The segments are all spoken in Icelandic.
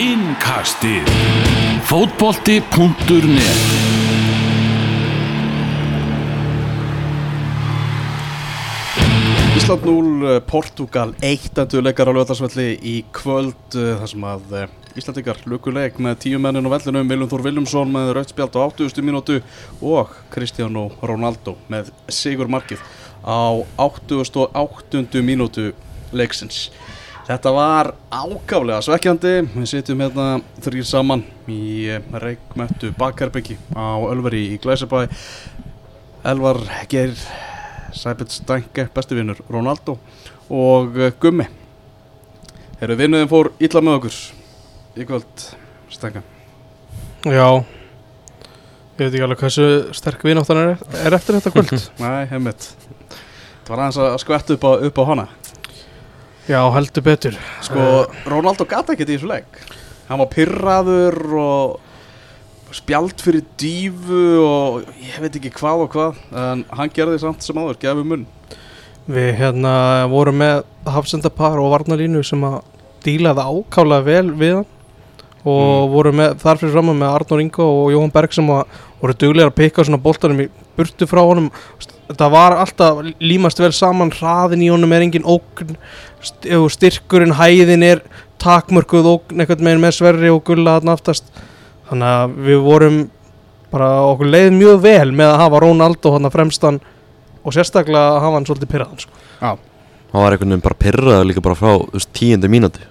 Innkastið Fótbolti.net Ísland 0, Portugal 1 enduleikar á lögðarsvelli í kvöld eh, þar sem að eh, Íslandikar lukuleik með tíu mennin á vellinu Viljum Þór Viljumsson með rautspjald á 80. mínútu og Cristiano Ronaldo með sigur markið á 88. mínútu leiksins Þetta var ákaflega svekkjandi. Við sitjum hérna þrýr saman í eh, reikmöttu bakherbyggi á Ölveri í Glæsabæ. Elvar Geir Sæbjörn Stænke, besti vinnur Ronaldo og uh, Gummi. Herru, vinnuðin fór illa með okkur í kvöld Stænke Já. Ég veit ekki alveg hversu sterk vináttan er, er eftir þetta kvöld. Nei, heimitt Það var aðeins að skvetta upp á, upp á hana Já, heldur betur. Sko, Ronaldo gata ekkert í þessu leik. Hann var pyrraður og spjald fyrir dífu og ég veit ekki hvað og hvað en hann gerði samt sem áður, gefið munn. Við hérna vorum með hafsendapar og varnalínu sem að dílaði ákálega vel við hann. Og Mm. voru með, þar fyrir fram með Arnur Ingo og Jóhann Berg sem að voru duglega að pikka svona boltanum í burtu frá honum. Þetta var alltaf límast vel saman hraðin í honum er engin ef styrkurinn, hæðin er takmörkuð ógn einhvern veginn með sverri og gulla þarna aftast þannig að við vorum bara okkur leið mjög vel með að hafa Ronaldo hann fremstan og sérstaklega að hafa hann svolítið pyrraðan sko. Já, hann var einhvern veginn bara pyrraður líka bara frá tíundu mínúti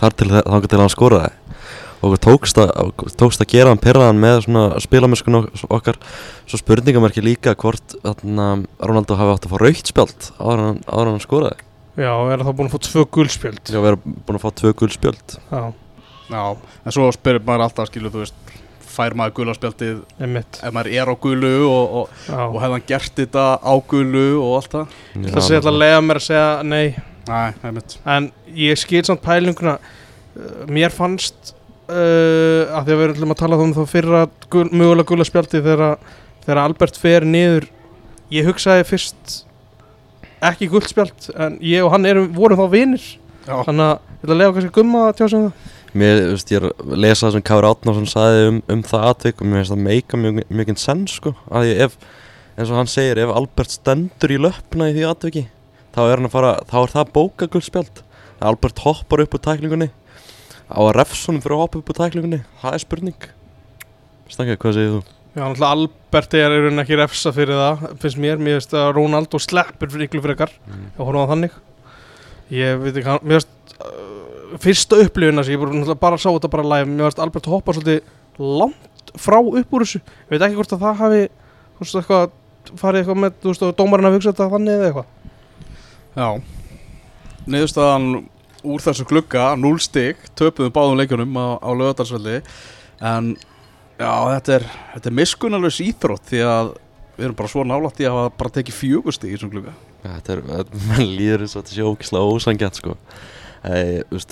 þar til þa- þangað til hann skoraði. Og okkur tókst að, tókst að gera hann pyrraðan með svona spilamöskun okkar. Svo spurningamarki líka hvort Ronaldo hafi átt að fá raukt spjald áður hann skoraði Já, er þá búin að fá tvö guldspjöld Já, við erum búin að fá tvö gul spjöld. Já, já, en svo spyrir maður alltaf skilu, þú veist fær maður gulaspjaldið einmitt. ef maður er á gulu og, og, og hefði hann gert þetta á gulu og allt það? Það sé alltaf leiða mér að segja nei. Nei, heimitt En ég skil samt pælinguna. Uh, Mér fannst uh, að því að við erum að tala um þá fyrra gul, mögulega gula spjaldi þegar, þegar Albert fer niður. Ég hugsaði fyrst ekki guldspjald en ég og hann erum, vorum þá vinir. Já, þannig að ég ætla að lega kannski gumma að tjá sig um það. Mér, þú veist, ég er að lesa það sem Kári Átnársson sagði um, um það atvik og mér finnst það meika mjög mikið sens sko. Að ég ef, eins og hann segir, ef Albert stendur í löpna í því atviki þá er hann að fara, þá er það bókagulspjald Albert hoppar upp úr tæklingunni á að refsunum fyrir að hoppa upp úr tæklingunni. Það er spurning. Stanka, hvað segir þú? Já, náttúrulega Albert er í rauninni ekki refsa fyrir það finnst mér, mér finnst að Ronaldo sleppur fyrir ykkur frekar Mm. og horfum á þannig. Ég veit ekki, hann- mér finnst uh, fyrsta upplifuna sem ég bara, bara sá þetta bara live, mér finnst Albert hoppa svolítið langt frá upp úr þessu. Ég veit ekki hvort að það hafi þú veist eitthvað, farið eitthvað með þú veist, dómarinn að hugsa þetta þannig eða eitthvað. Já. Niðurstaðan úr þessu klukka 0 stig, töpuðum báðum leikjunum á, á lögadarsvelli en já, þetta er, er miskunnalus íþrótt því að við erum bara svo nálægt í að bara tekið fjögur stig í þessum klukka Ja, þetta er, mann líður eins og þetta sé ógislega ósangjant sko.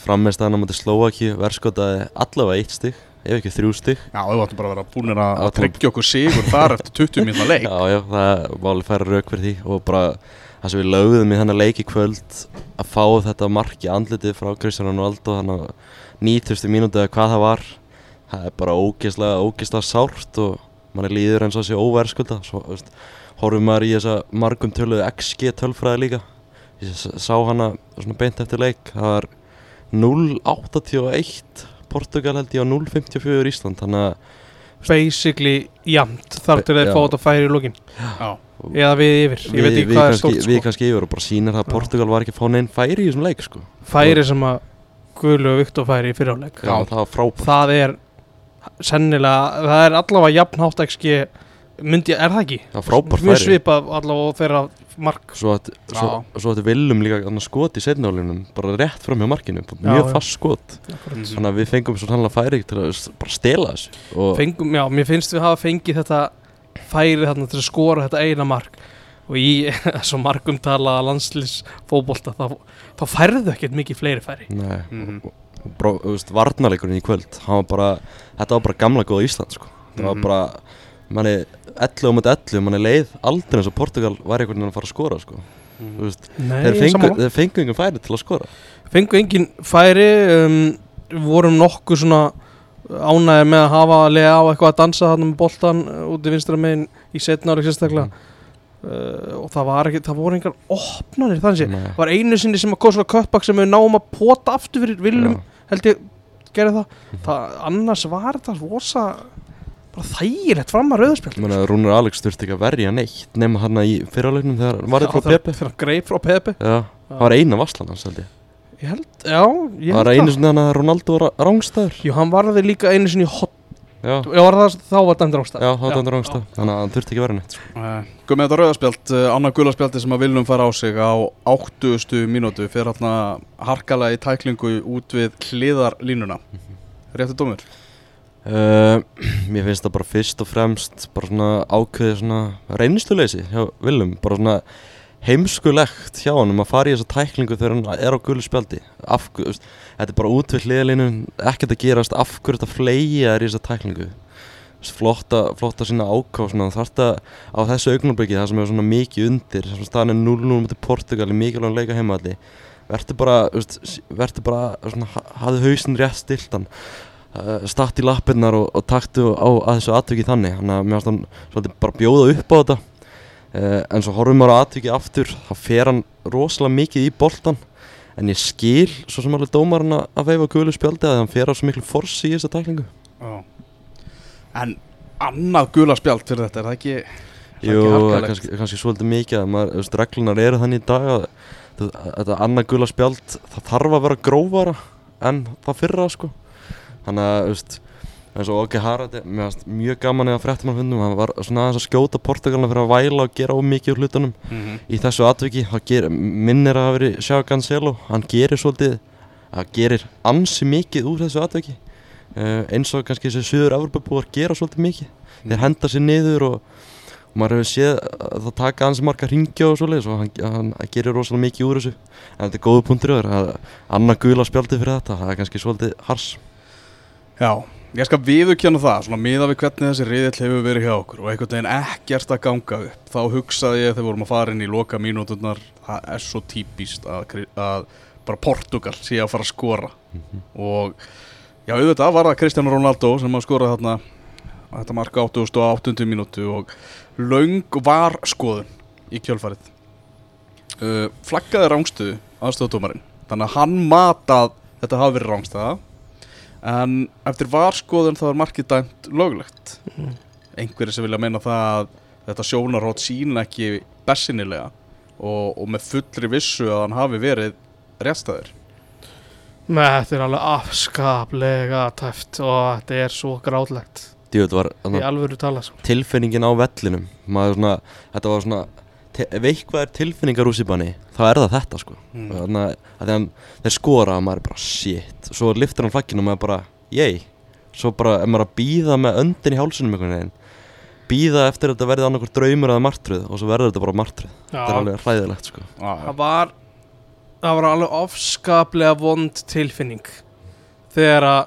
Frammestæðan á móti Slovaki verðskotaði allavega eitt stig ef ekki þrjú stig. Já, við vartum bara að vera búinir að, að tryggja okkur sigur þar eftir 20 mínúna leik. Já, já, það var alveg færa rauk fyrir því og bara það sem við lögðum í þennan leik í kvöld að fá þetta mark í andlitið frá Kristján Ronaldo þannig að 90. mínúti eða hvað það var það er bara ógeðslega, ógeðslega sárt og mann er líður eins og þessi óverskulda svo, veist, horfum maður í þessa margum töluðu XG tölfræði líka. Ég sá hana svona beint eftir leik. Það var 0.81 Portugal held ég á 0.54 Ísland. Þannig að basically jamt þar til þeir fá þetta færi í lókin Já, eða við yfir, ég veit ekki hvað er stórt við sko. kannski yfir og bara sýnir það að. Portugal var ekki að fá neinn færi í þessum leik sko. færi sem að Guðlu og Viktor færi í fyriráleik Já, það var frábært. Það er sennilega, það er allavega jafn XG myndi, er það ekki? Það var frábært mjög færi svipað allavega og þeirra mark Svo að, svo, svo að viljum líka skot í setnálinum bara rétt fram hjá markinu mjög já. fast skot Mhm. þannig að við fengum svo sannlega færi til að bara stela þessu og fengum, já, mér finnst við hafa fengið þetta færi þarna til að skora þetta eina mark og í svo markum talaða landslýs fótbolta þá, þá færðu ekkert mikið fleiri færi Nei, Mhm. og, og veist, varnarleikurinn í kvöld hann var bara, þetta var bara gamla góða Ísland sko. það var Mhm. bara manni 11 um 11, manni leið aldrei eins og Portugal var einhvern veginn að fara að skora sko. Þú veist, Nei, þeir, fengu, þeir fengu engin færi til að skora fengu engin færi um, vorum nokkuð svona ánægir með að hafa lega á eitthvað að dansa þarna með boltan uh, út í vinstra megin í setna ári sérstaklega uh, og það var ekki, það voru engar opnanir þannig Nei. það var einu sinni sem að kom svona köttbak sem við náum að pota aftur fyrir viljum, held ég gerði það, það annars var þetta rosa bara þægilegt fram að rauðspjald Ég meina, Rúnar Alex þurfti ekki að verja neitt nema hann í fyrralegnum þegar var þetta frá Pepe. þegar hann greip frá Pepe. Það var eina vasslan hans held ég. Ég held, já, ég Það var held einu svona þannig að Ronaldo var rángstæður Jú, hann varði líka einu sinni í hot Já, var það, þá var endur ástæð já, það var þetta rángstæð Þannig að hann þurfti ekki vera neitt sko. Uh, Guð með þetta rauðaspjald, uh, annað gulaspjaldi sem að Viljum fara á sig á 80. mínútu fyrir hérna harkalega í tæklingu út við hliðarlínuna. Réttu dómur? uh, Mér finnst það bara fyrst og fremst bara svona ákveðið svona reynsluleysi hjá Willum. Bara svona heimskulegt hjá hann að fara í þessa tæklingu þegar hann er á gulu spjaldi. Þetta er bara út við hliðalínu ekkert að gerast, af hverju þetta fleigja er í þessa tæklingu? Flotta, flotta sína svona, þarft að á þessu augnablikki það sem er svona mikið undir staðan er 0-0 mútið Portugal í mikilvægum leika heimaðalli verður bara, verður bara svona, ha- hafðu hausinn rétt stiltan uh, statt í lappirnar og, og taktu á að þessu atviki þannig. Þannig að mér finnst hann svolítið bara bjóða upp á þetta uh, en svo horfum maður á atviki aftur þá fer hann rosalega mikið í boltan en ég skil svo sem alveg dómarinn að veifa gulu spjaldi að hann fer á svo miklu forsi í þessa tæklingu. Já. En annað gulaspjald fyrir þetta, er það ekki, það Jú, það er harkalegt? kannski, svolítið mikið að maður, veist, reglunar eru þannig í dag að þetta annað gula spjald það þarf að vera grófara en það fyrra sko. Þannig að, þú eins og Oki Harald mér fannst mjög gaman eða fréttum að fundum hann var svona aðeins að skjóta Portugalna fyrir að væla og gera ómikið úr hlutunum. Mhm. í þessu atviki, ger, minnir að hafa verið Sjá Cancelo, hann gerir svolítið það gerir ansi mikið úr þessu atviki. Uh, eins og kannski þessi söður Evropabúar gera svolítið mikið. Þeir henda sér niður og, og maður hefur séð að það taka hans marga ringja og svoleiðis og hann, hann, hann gerir rosalega mikið úr þessu. En þetta er góðu punktur öður að annað gula spjaldi fyrir þetta, það er kannski svolítið hars. Já, ég skal viðurkenna það, svona miða við hvernig þessi riðill hefur verið hjá okkur og einhvern veginn ekkert að ganga upp. Þá hugsaði ég þegar við vorum að fara inn í loka mínúturnar, það er svo típist að, að bara Portugal sé að fara að skora. Og já, auðvitað var það Cristiano Ronaldo sem að skora þarna þetta marka 88. mínútu og laung var skoðun í kjölfarið. Uh, flaggaði rángstuðu aðstofdómarinn, þannig að hann matað þetta hafi verið rángstæða En eftir varskoðun þá er markið dæmt löglegt. Mhm. Einhverjir sem vilja meina það að þetta sjónarótt sína ekki bersinilega og, og með fullri vissu að hann hafi verið réttstæður. Með þetta er alveg afskaplega tæft og þetta er svo var í alvöru tala sko. tilfinningin á vellinum maður svona, þetta var svona er tilfinningar úr síðbanni þá er það þetta sko. Mm. þannig að þeir skora og maður er bara shit. Svo liftir hann flagginu og maður bara yey svo bara er maður að býða með öndin í hálsunum einhvern veginn býða eftir að þetta verði annarkur draumur eða martröð og svo verður þetta bara martröð. Þetta er alveg hræðilegt sko. Það var það var alveg afskaplega vond tilfinning þegar að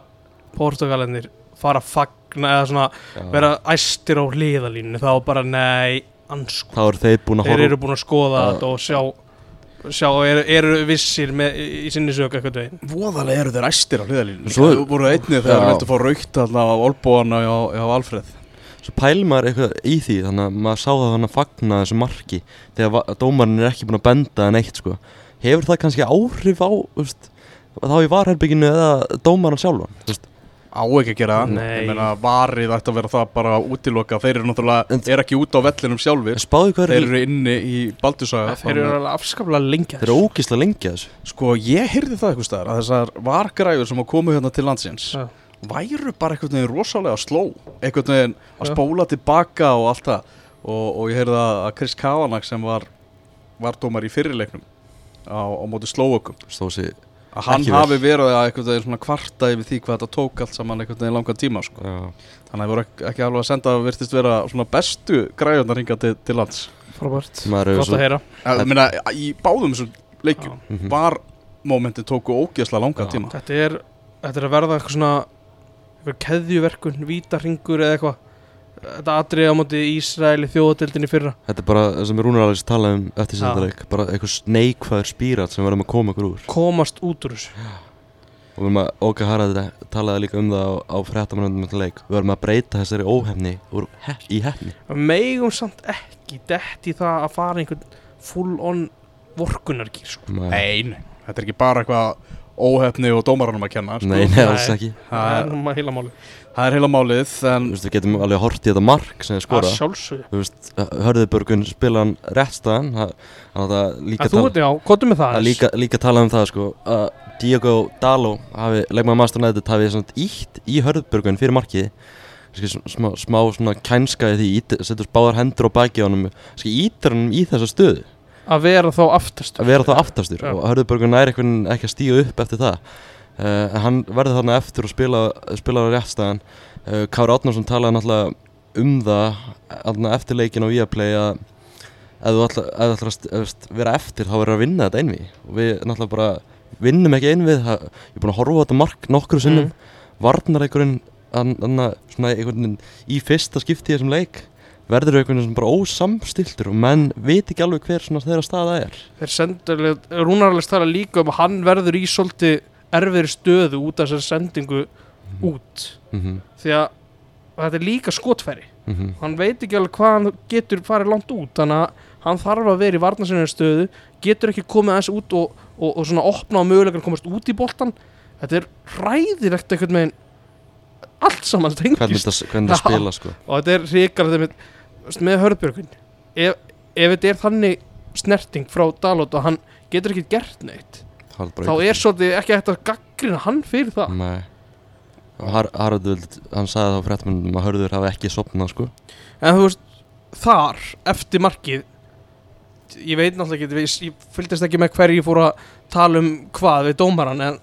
Portugalinir fara að fagna eða svona Já. vera æstir á hliðalínu þá bara nei, ansko þá eru þeir búin að þeir horfa eru búin að skoða Já. þetta og sjá sjá, eru, eru vissir með, í, sinni sög eitthvað veginn Voðalega eru þeir æstir á hliðalínu. Svo- Svo voru einnig þegar þeir viltu fá raukt alltaf á olbóana á, á Alfred. svo pælir maður eitthvað í því þannig að maður sá það þannig að fagna þessu marki þegar dómarinn er ekki búin að benda en eitt sko hefur það kannski áhrif á þú veist, þá í varherbygginu eða dómarinn sjálfan þú veist, Á ekki að gera það. Ég meina varið ætti að vera það bara útiloka. Þeir eru náttúrulega, er ekki út á vellinum sjálfur. Þeir er eru inni í Baldursaga. þeir eru alveg afskaplega lengi þeir eru ógislega lengi að þessu Sko, ég heyrði það eitthvað staðar að þessar vargræður sem komu hérna til landsins Já. væru bara einhvern veginn rosalega sló einhvern veginn að spóla tilbaka og allt það og, og ég heyrði að Chris Kavanagh sem var var dómar í fyrirleiknum á, á móti slóökum stóð sér að hann hafi verið að einhvern veginn svona kvarta yfir því hvað þetta tók allt saman einhvern veginn langan tíma sko. já, þannig að það voru ekki, alveg að senda að virtist vera svona bestu græðunar hinga til, til lands. Frábært, gott að heyra. Ég meina í báðum þessum leikjum Mhm. var mómenti tóku ógeðslega langan Já. tíma. Þetta er, þetta er að verða eitthvað svona eitthvað keðjuverkun, vítarringur eða eitthvað þetta atriði á móti Ísraeli þjóðatildinni fyrra. Þetta er bara það sem Rúnar Alex talaði um eftir Já. sérstaleik bara eitthvað neikvæður spírat sem verðum að koma ykkur úr. Komast út úr þessu. Og við erum að Óka Harald talaði líka um það á, á fréttamannundum með leik. Við erum að breyta þessari óhefni úr hef, í hefni Við megum samt ekki dett í það að fara einhvern full on vorkunargýr sko. Nei, nei, þetta er ekki bara eitthvað óhefni og dómaranum að kenna sko. Nei, nei, alls Nei. ekki. Það Það er Það er heila málið en Þú veist, við getum alveg hort í þetta mark sem þið skora sjálfsögðu. Þú veist, Hörðubörgun spila hann réttstæðan Þannig að það líka tala já, kottum með það líka, líka tala um það sko að Diego Dalo hafi, leikmaður Master United hafi svona ítt í Hörðubörgun fyrir markið. Ski, smá, smá svona kænska í því setur báðar hendur á baki á Ski, ítir hann í þessa stöðu. Að vera þá aftast að vera þá aftastur. Já. og Hörðubörgun eitthvað ekki að stíga upp eftir það en hann verður þarna eftir og spila, spila á réttstæðan uh, Kári Átnarsson talaði náttúrulega um það eftir leikin á Viaplay að ef þú ætlar, að vera eftir þá verður að vinna þetta einvi og við náttúrulega bara vinnum ekki einvið það, ég er búin að horfa á þetta mark nokkru sinnum. Mm. svona einhvern veginn í fyrsta skipti í þessum leik verður einhvern veginn bara ósamstiltur og menn veit ekki alveg hver svona þeirra staða er. Þeir sendur, Rúnarlega tala líka um að hann verður í svolítið erfiðri stöðu út af þessari sendingu út. Mm því að þetta er líka skotfæri. -hmm. hann veit ekki alveg hvað hann getur farið langt út þannig að hann þarf að vera í varnarsinni stöðu getur ekki komið aðeins út og, og, og svona opna á mögulegan komast út í boltan þetta er ræðilegt einhvern veginn allt saman hvernig þetta hvernig þetta spila sko. Og þetta er ríkar með, með hörðbjörgun ef, ef þetta er þannig snerting frá Dalot að hann getur ekki gert neitt þá er svolítið ekki hægt að gaggrina hann fyrir það. Nei. Har Haraldur, hann sagði þá fréttmennum að hörður hafa ekki sopnað sko. En þú veist, þar eftir markið ég veit náttúrulega ekki ég, ég fylgdist ekki með hverju ég fór að tala um hvað við dómaran en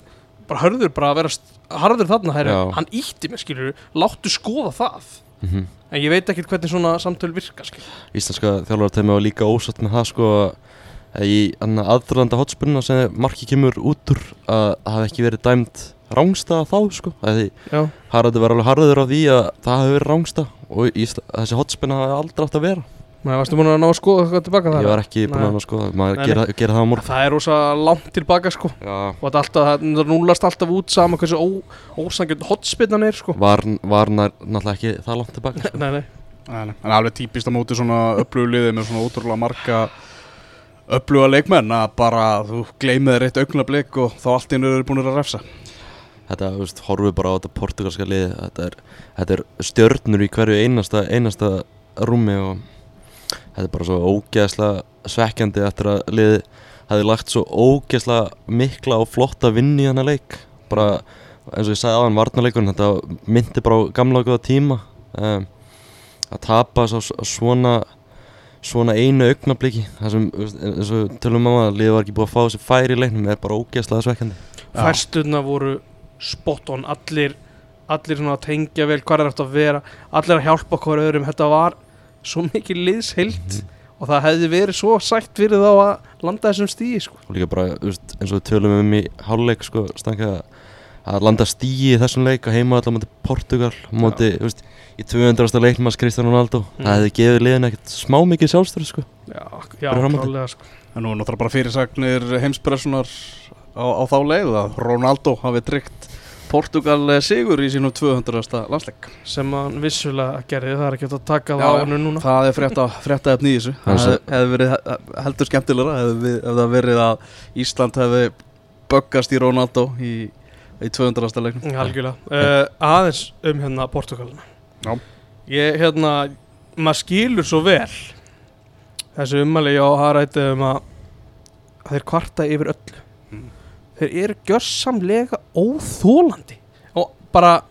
bara hörður bara að vera harður þarna Já. hann ítti mig skilur láttu skoða það. Mm en ég veit ekkert hvernig svona samtöl virka skilur Íslenska þjálfarteimi var líka ósatt með það sko að í aðdraðanda hotspunna sem marki kemur út úr að það hafi ekki verið dæmt rángstað þá sko. Að já, Haraldur var alveg harður á því að það hafi verið rángstað og Ísla, þessi hotspunna hafi aldrei átt að vera. Maður varstu búin að ná að skoða eitthvað tilbaka þar? Ég var ekki búin Nei. að sko maður Nei, gera, gera það á morgun. Það er rosa langt tilbaka sko. Já, og þetta alltaf, það núlast alltaf út sama hversu ó, ósangjönd hotspinnan er sko. Var, var nær, náttúrulega ekki það langt tilbaka sko. nei, nei, Nei, nei, en alveg típist á móti svona upplöfuliði með svona ótrúlega marga upplöfa leikmenn að bara þú gleymið þér eitt augnablik og þá allt einu eru búin að refsa. Þetta, þú veist, horfum við bara á þetta portugalska lið þetta er, þetta er stjörnur í hverju einasta, einasta rúmi og þetta er bara svo ógeðslega svekkjandi eftir að lið hefði lagt svo ógeðslega mikla og flotta vinn í hana leik. Bara eins og ég sagði aðan varnarleikurinn þetta myndi bara á gamla góða tíma. Um, að tapa svo, svona svona einu augnabliki það sem, eins og tölum um að liðið var ekki búið að fá þessi færi í leiknum er bara ógeðslega svekkjandi Já. færsturna voru spot on allir, allir svona að tengja vel hvað er eftir að vera allir að hjálpa hver öðrum þetta var svo mikið liðsheilt og það hefði verið svo sætt fyrir þá að landa þessum stíi sko. og líka bara eins og tölum um í háluleik sko, stanka að landa stíi í þessum leik og heima allar mútið Portugal mútið, þú veist, í 200. leikmanns Cristiano Ronaldo Mm. það hefði gefið liðin ekkert smá mikið sjálfstöru sko. já, já klálega sko. En nú er náttúrulega bara fyrirsagnir heimspressunar á, á þá leið að Ronaldo hafi tryggt Portugal eh, sigur í sínum 200. landsleik sem hann vissulega gerði það er ekki að taka það á já. hann núna Það er frétta, efni í þessu Það hefði verið he- heldur skemmtilegra hefði, við- ef það verið að Ísland hefði böggast í Ronaldo í, í 200. leiknum algjörlega uh, aðeins um hérna Portugalina Já. ég hérna maður skilur svo vel þessu ummæli á Harætti um að þeir kvarta yfir öllu Mm. þeir eru gjörsamlega óþólandi og bara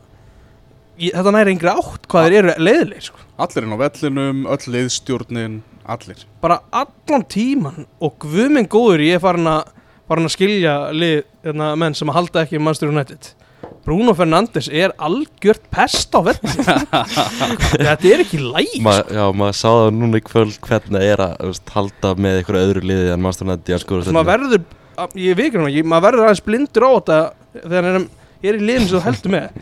ég, þetta næri yngri átt hvað þeir eru leiðileg sko. Allir inn á vellinum, öll liðstjórnin, allir bara allan tíman og guðminn góður ég er farin að, farin að skilja lið, hérna, menn sem að halda ekki Manchester United. Bruno Fernandes er algjört pest á velli. Þetta er ekki læg Ma, já, maður sá það núna í kvöld hvernig er að veist, halda með einhverju öðru liði en í að skora maður verður, ég veit ekki maður verður aðeins blindur á þetta þegar hann er í liðin sem þú heldur með.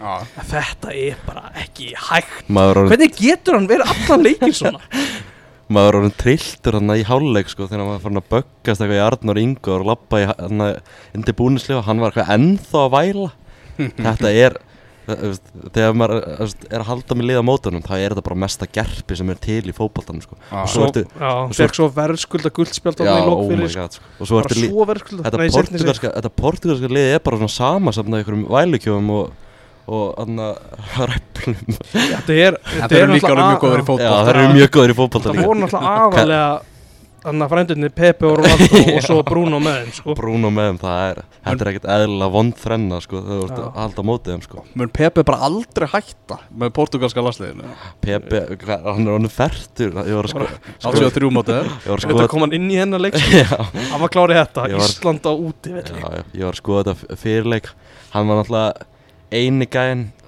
Þetta er bara ekki hægt. Maður er hvernig getur hann verið allan leikir svona maður er orðin trilltur hann í háluleik sko þegar maður fann að böggast eitthvað í Arnur Ingo og lappa í hann undir búnislega hann var eitthvað ennþá að væla þetta er þegar maður er að halda með liða mótunum þá er þetta bara mesta gerpi sem er til í fótboltanum sko. Ah. og svo ertu Já, svo- verðskulda guldspjald á já, oh fyrir sko. god sko. og svo Bara ertu þetta portugalska, þetta portugalska liði er bara svona samasafnað ykkurum vælukjófum og, og anna ræplum Þetta er Þetta eru líka orðið mjög góður í já, fótboll það eru mjög góður í Það líka. voru náttúrulega aðalega Þannig að frændinni Pepe og Ronaldo og svo Bruno með þeim sko. Bruno með þeim, það er þetta er ekkert eðlilega vond þrenna sko, þú ert Já. að halda á mótið þeim sko. Mun Pepe bara aldrei hætta með portugalska landsliðinu? Pepe, hvað- hann er honum færtur ég var að sko, 83 mótið ég var að Þetta skoða kom hann inn í hennar leik já, Hann var klárið þetta, Ég var- Ísland á úti já, já, ég var að skoða þetta fyrirleik. Hann var náttúrulega eini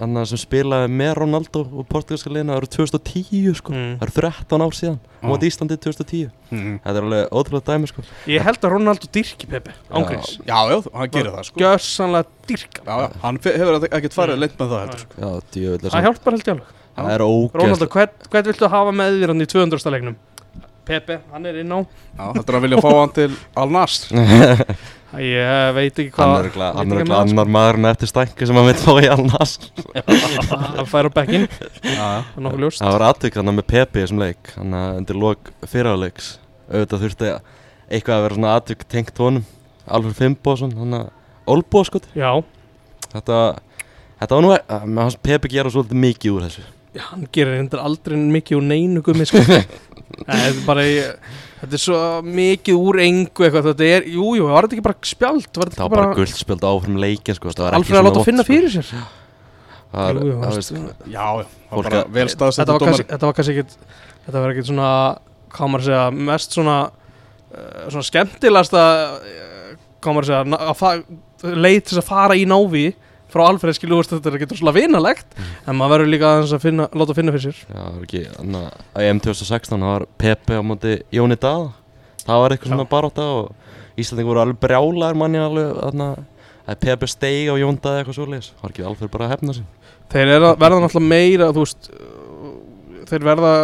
annað sem spilaði með Ronaldo og portugalska liðina, það eru 2010 sko. Mm. það eru 13 ár síðan Já. og Íslandi 2010 mm. þetta er alveg ótrúlega dæmi sko. Ég held að Ronaldo dyrki Pepe Ángríns Já, já, hann gerir það sko Gjössanlega dyrka Já, já, hann hefur ekkert farið Mm. lengt með það heldur sko. já, er Það hjálpar held ég alveg það er Ronaldo, hvern, hvern viltu hafa með þér hann í 200. leiknum? Pepe, hann er inn á. Já, er að vilja fá hann til Al-Nasr Ég veit ekki hvað hann er ekki það, annar maðurinn eftir stænki sem hann veit fá í Alnas sko. Hann fær á bekkin Já, já. Það er nokkuð ljóst. Það var aðtök hann með Pepe í þessum leik hann að undir lok fyrirháleiks auðvitað þurfti eitthvað að vera svona aðtök tengt honum. Alfred Fimboðsson hann að Olbo sko Já, þetta þetta var nú að með hans Pepe gera svolítið mikið úr þessu hann gerir reyndar aldrei mikið úr neinu gummi sko. Nei, þetta er bara ég, Þetta er svo mikið úr engu eitthvað Þetta er, jú, jú, var þetta ekki bara spjald Var þetta það var bara guldspjöld áfram leikin sko það var ekki Alfred að láta vont, finna sko. fyrir sér það var- Jú, jú, það veist, Já, já, það var bara að- vel þetta staðsettur var, kannski, dómari þetta var kannski ekkit Þetta var ekkit svona, hvað maður að segja Mest svona, uh, svona skemmtilegasta uh, Hvað maður að segja að Leið til þess að fara í návi Frá Alfred skilu, veist, þetta er ekkit svona vinalegt En maður verður líka aðeins að finna, láta finna fyrir sér. Já, það var ekki, þannig að EM 2016 það var Pepe á móti Jóni Dada það var eitthvað Já. svona barátta og Íslandingur voru alveg brjálaðir manni alveg þannig að Pepe steig á Jón Dada eitthvað svoleiðis, það var ekki alveg bara að hefna sig. Þeir er, verða náttúrulega meira þú veist, þeir verða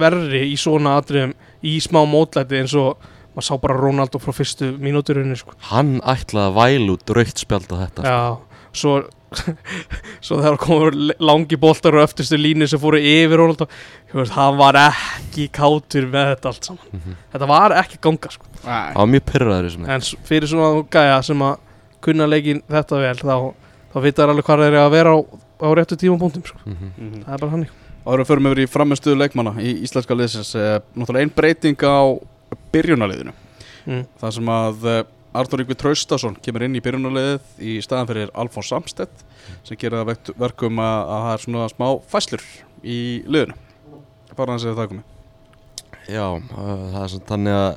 verri í svona atriðum í smá mótlæti eins og maður sá bara Ronaldo frá fyrstu mínúturunni sko. Hann ætlaði að raukt spjald á þetta Já, svo svo þegar komur langi boltar og öftustu línu sem fóru yfir Ronaldo þú veist, hann var ekki kátur með þetta allt saman Mhm. þetta var ekki ganga sko. Nei. Það var mjög pyrraður en fyrir svona gæja sem að kunna leikin þetta vel þá, þá vita þær alveg hvað þeir eru að vera á, á réttu tímapunktum sko. Mhm. Mhm. það er bara hannig Og það eru fyrir með verið í framistuðu leikmanna í íslenska liðsins eh, Náttúrulega ein breyting á byrjunarliðinu mm. Það sem að eh, Artur Yngvi Traustason kemur inn í byrjunarliðið í staðan fyrir Alfons Samstedt sem það vekt- verkum að, að það er svona smá fæslur í liðinu. Bara hann segir það komið Já, uh, það er svona þannig að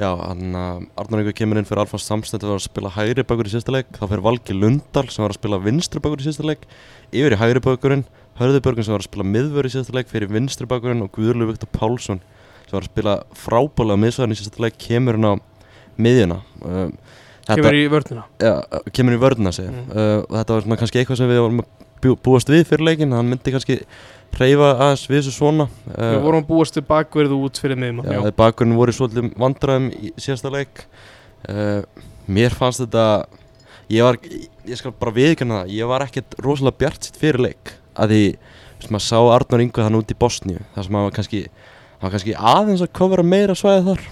Já, hann að Arnur Ingur kemur inn fyrir Alfons Samstedt var að spila hægri bakur í síðasta leik. Þá fyrir Valgi Lundal sem var að spila vinstri bakur í síðasta leik yfir í hægri bakurinn Hörðubörgun sem var að spila miðvör í síðasta leik fyrir vinstri bakurinn og Guðurlu Viktor Pálsson sem var að spila frábælega miðsvæðin í síðasta leik kemur hann á miðjuna. Um, kemur í vörnina? Ja, kemur í vörðina sig Mm. uh, þetta var svona kannski eitthvað sem við vorum að búast við fyrir leikin hann myndi kannski hreyfa aðeins við þessu svona. Uh, við vorum að búast til bakverðu út fyrir miðum Já, þeir bakurinn voru svolítið vandræðum í síðasta leik. Uh, Mér fannst þetta Ég var, ég skal bara viðkynna það Ég var ekkert rosalega bjart sitt fyrir leik. Að því, sem maður sá Arnur Ingo þannig út í Bosníu þar sem hann var kannski hann var kannski aðeins að kofra meira svæði þar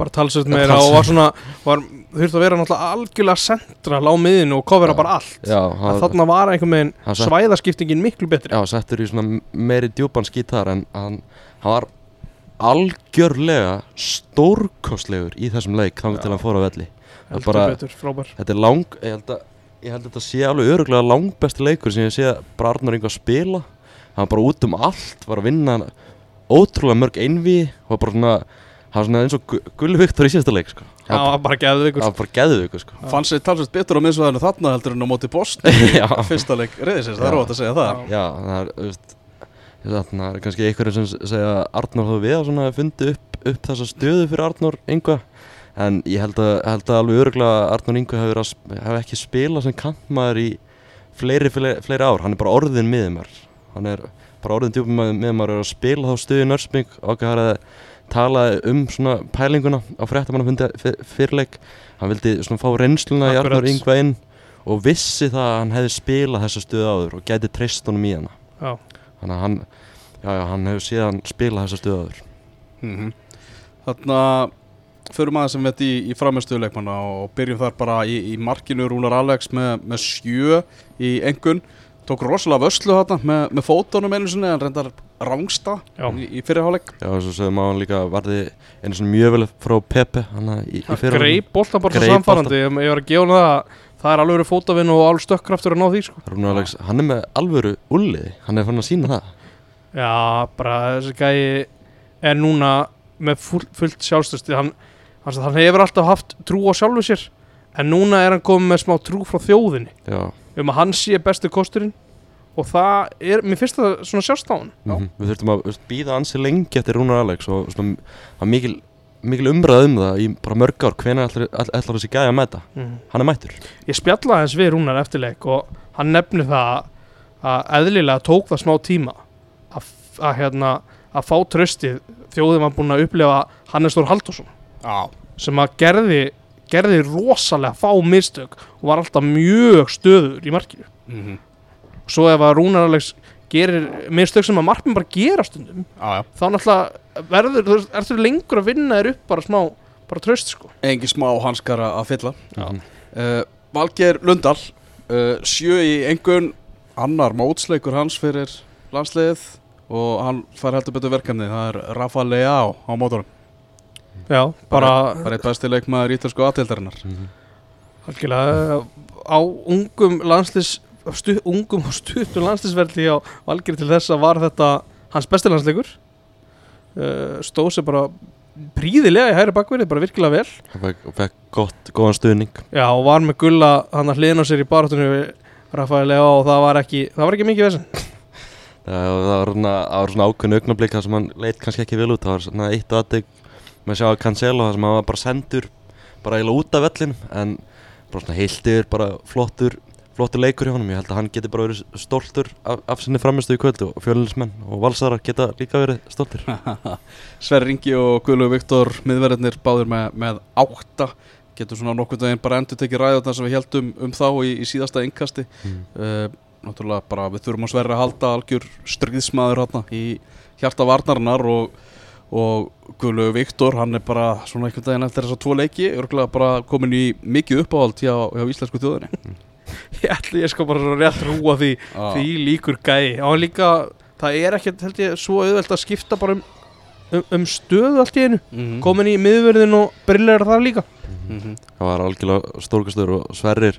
bara talsveit Ja, meira og var svona var, þurfti að vera náttúrulega algjörlega central á miðinu og kofera bara allt. Já, að var einhvern veginn sett, svæðaskiptingin miklu betri. Já, settur í svona meiri djúpan skít þar en hann, hann var algjörlega stórkostlegur í þessum leik þannig til hann fór á velli. Bara- betur, frábær. Þetta er lang, ég held að ég held að þetta sé alveg öruglega langbesti leikur sem ég sé bara Arnar Ingo að spila. Hann bara út um allt, var að vinna ótrúlega mörg einví og bara svona, hann var svona eins og Gu- Gulli Viktor í síðasta leik sko. það hann var bara geðveikur var bara geðveikur sko. Fann sér talsveit betur á miðsvæðinu þarna heldur en á móti Já. Fyrsta leik reyðisins, það Já. er rót að segja það Já. Já, það er, þú veist þannig er kannski einhverjum sem segja að Arnór hafi við að svona fundi upp, upp þessa stöðu fyrir Arnór Ingo en ég held að, held að alveg öruglega að Arnór Ingo hefur, að hefur ekki spilað sem kantmaður í fleiri, fleiri, fleiri ár, hann er bara orðin miðumar hann er bara orðin djúpum miðumar og er að spila þá stöðu í Nörsbygg og okkar að tala um svona pælinguna á fréttamannafundi fyr- fyrirleik hann vildi svona fá reynsluna í Akkurat. Arnór Ingo inn og vissi það að hann hefði spilað þessa stöðu áður og gæti treyst honum í hana. Já. þannig að hann, já, já, hann hefur síðan spilað þessa stöðu áður. Mm Þannig að förum aðeins sem veit í, í framistöðuleikmanna og byrjum þar bara í, í markinu. Rúnar Alex með, með sjö í engun tók rosalega vöslu þarna með, með fótunum einu sinni en reyndar rángsta í, í fyrirháleik Já, og svo sögum að hann líka varði einu svona mjög vel frá Pepe hann í, í Það fyrra greip boltan bara svo samfærandi Ég var að gefa hann það að það er alveg verið fótavinn og alveg stökkraftur að ná því sko. Rúnar Alex, hann er með alvöru ulliði, hann er fann að sína það. Já, bara þessi gæi er núna með full, fullt sjálfstösti hann, hann, hann hefur alltaf haft trú á sjálfu sér en núna er hann komið með smá trú frá þjóðinni. Já, um að hann sé bestu kosturinn. Og það er, mér finnst það svona sjást á hann mm við þurftum að býða ansi lengi eftir Rúnar Alex og svona, mikil, mikil umræð um það í bara mörg ár, hvenær ætlar, ætlar, ætlar þessi gæja að mæta? Mm. hann er mættur. Ég spjallaði hans við Rúnar eftirleik og hann nefnir það að eðlilega tók það smá tíma að, að, hérna, að fá tröstið þjóðin var búin að upplefa Hannes Þór Halldórsson Já, sem að gerði, gerði rosalega fá mistök og var alltaf mjög stöður í markinu. Mm svo ef að Rúnar Alex gerir mistök sem að markminn bara gera stundum já, já. þá náttúrulega verður, þú veist, ertu lengur að vinna þér upp bara smá, bara tröst sko. Engi smá hanskara að fylla. Já. uh, Valgeir Lundal uh, sjö í engun annar mótsleikur hans fyrir landsliðið og hann fær heldur betur verkefni það er Rafa Leao á mótorum Já, bara, bara eitt besti leikmaður ítalsku aðtildarinnar algjörlega á ungum landslis stu, ungum og stuttum landslisverði á Valgeri til þess að var þetta hans besti landsleikur. Uh, stóð sér bara príðilega í hægri bakverði, bara virkilega vel. Hann fekk, gott, góðan stuðning. Já, og var með gulla hann að hliðna á sér í barátunni við Rafaelega og það var ekki það var ekki mikið vesen. Það var svona, svona ákveðin augnablík þar sem hann leit kannski ekki vel út. Það var svona eitt aðdeg að sjá að Cancelo þar sem hann var bara sendur bara eiginlega út af vellinum en bara svona heiltir, bara flottur flottur leikur hjá honum, ég held að hann geti bara verið stoltur af, af sinni framistu í kvöldu og fjölinsmenn og valsarar geta líka verið stoltir. Sverri Ingi og Guðlaug Viktor miðverðinir báðir með, með átta. Getur svona nokkurn veginn bara endur tekið ræðarna sem við heldum um þá í, í síðasta innkasti. Mm. uh, náttúrulega bara við þurfum að Sverri að halda algjör stríðsmaður hérna í hjarta varnarinnar og, og Guðlaug Viktor hann er bara svona einhvern veginn eftir þessa tvo leiki örgulega bara komin í mikið uppáhald hjá, hjá íslensku þjóðinni Ég ætli ég sko bara svo rétt rúa því Ah. því líkur gæi og líka, það er ekkert held ég svo auðvelt að skipta bara um, um, um stöðu allt í einu. Mhm. komin í miðverðin og brillar það líka. Mhm. það var algjörlega stórkastur og Sverrir.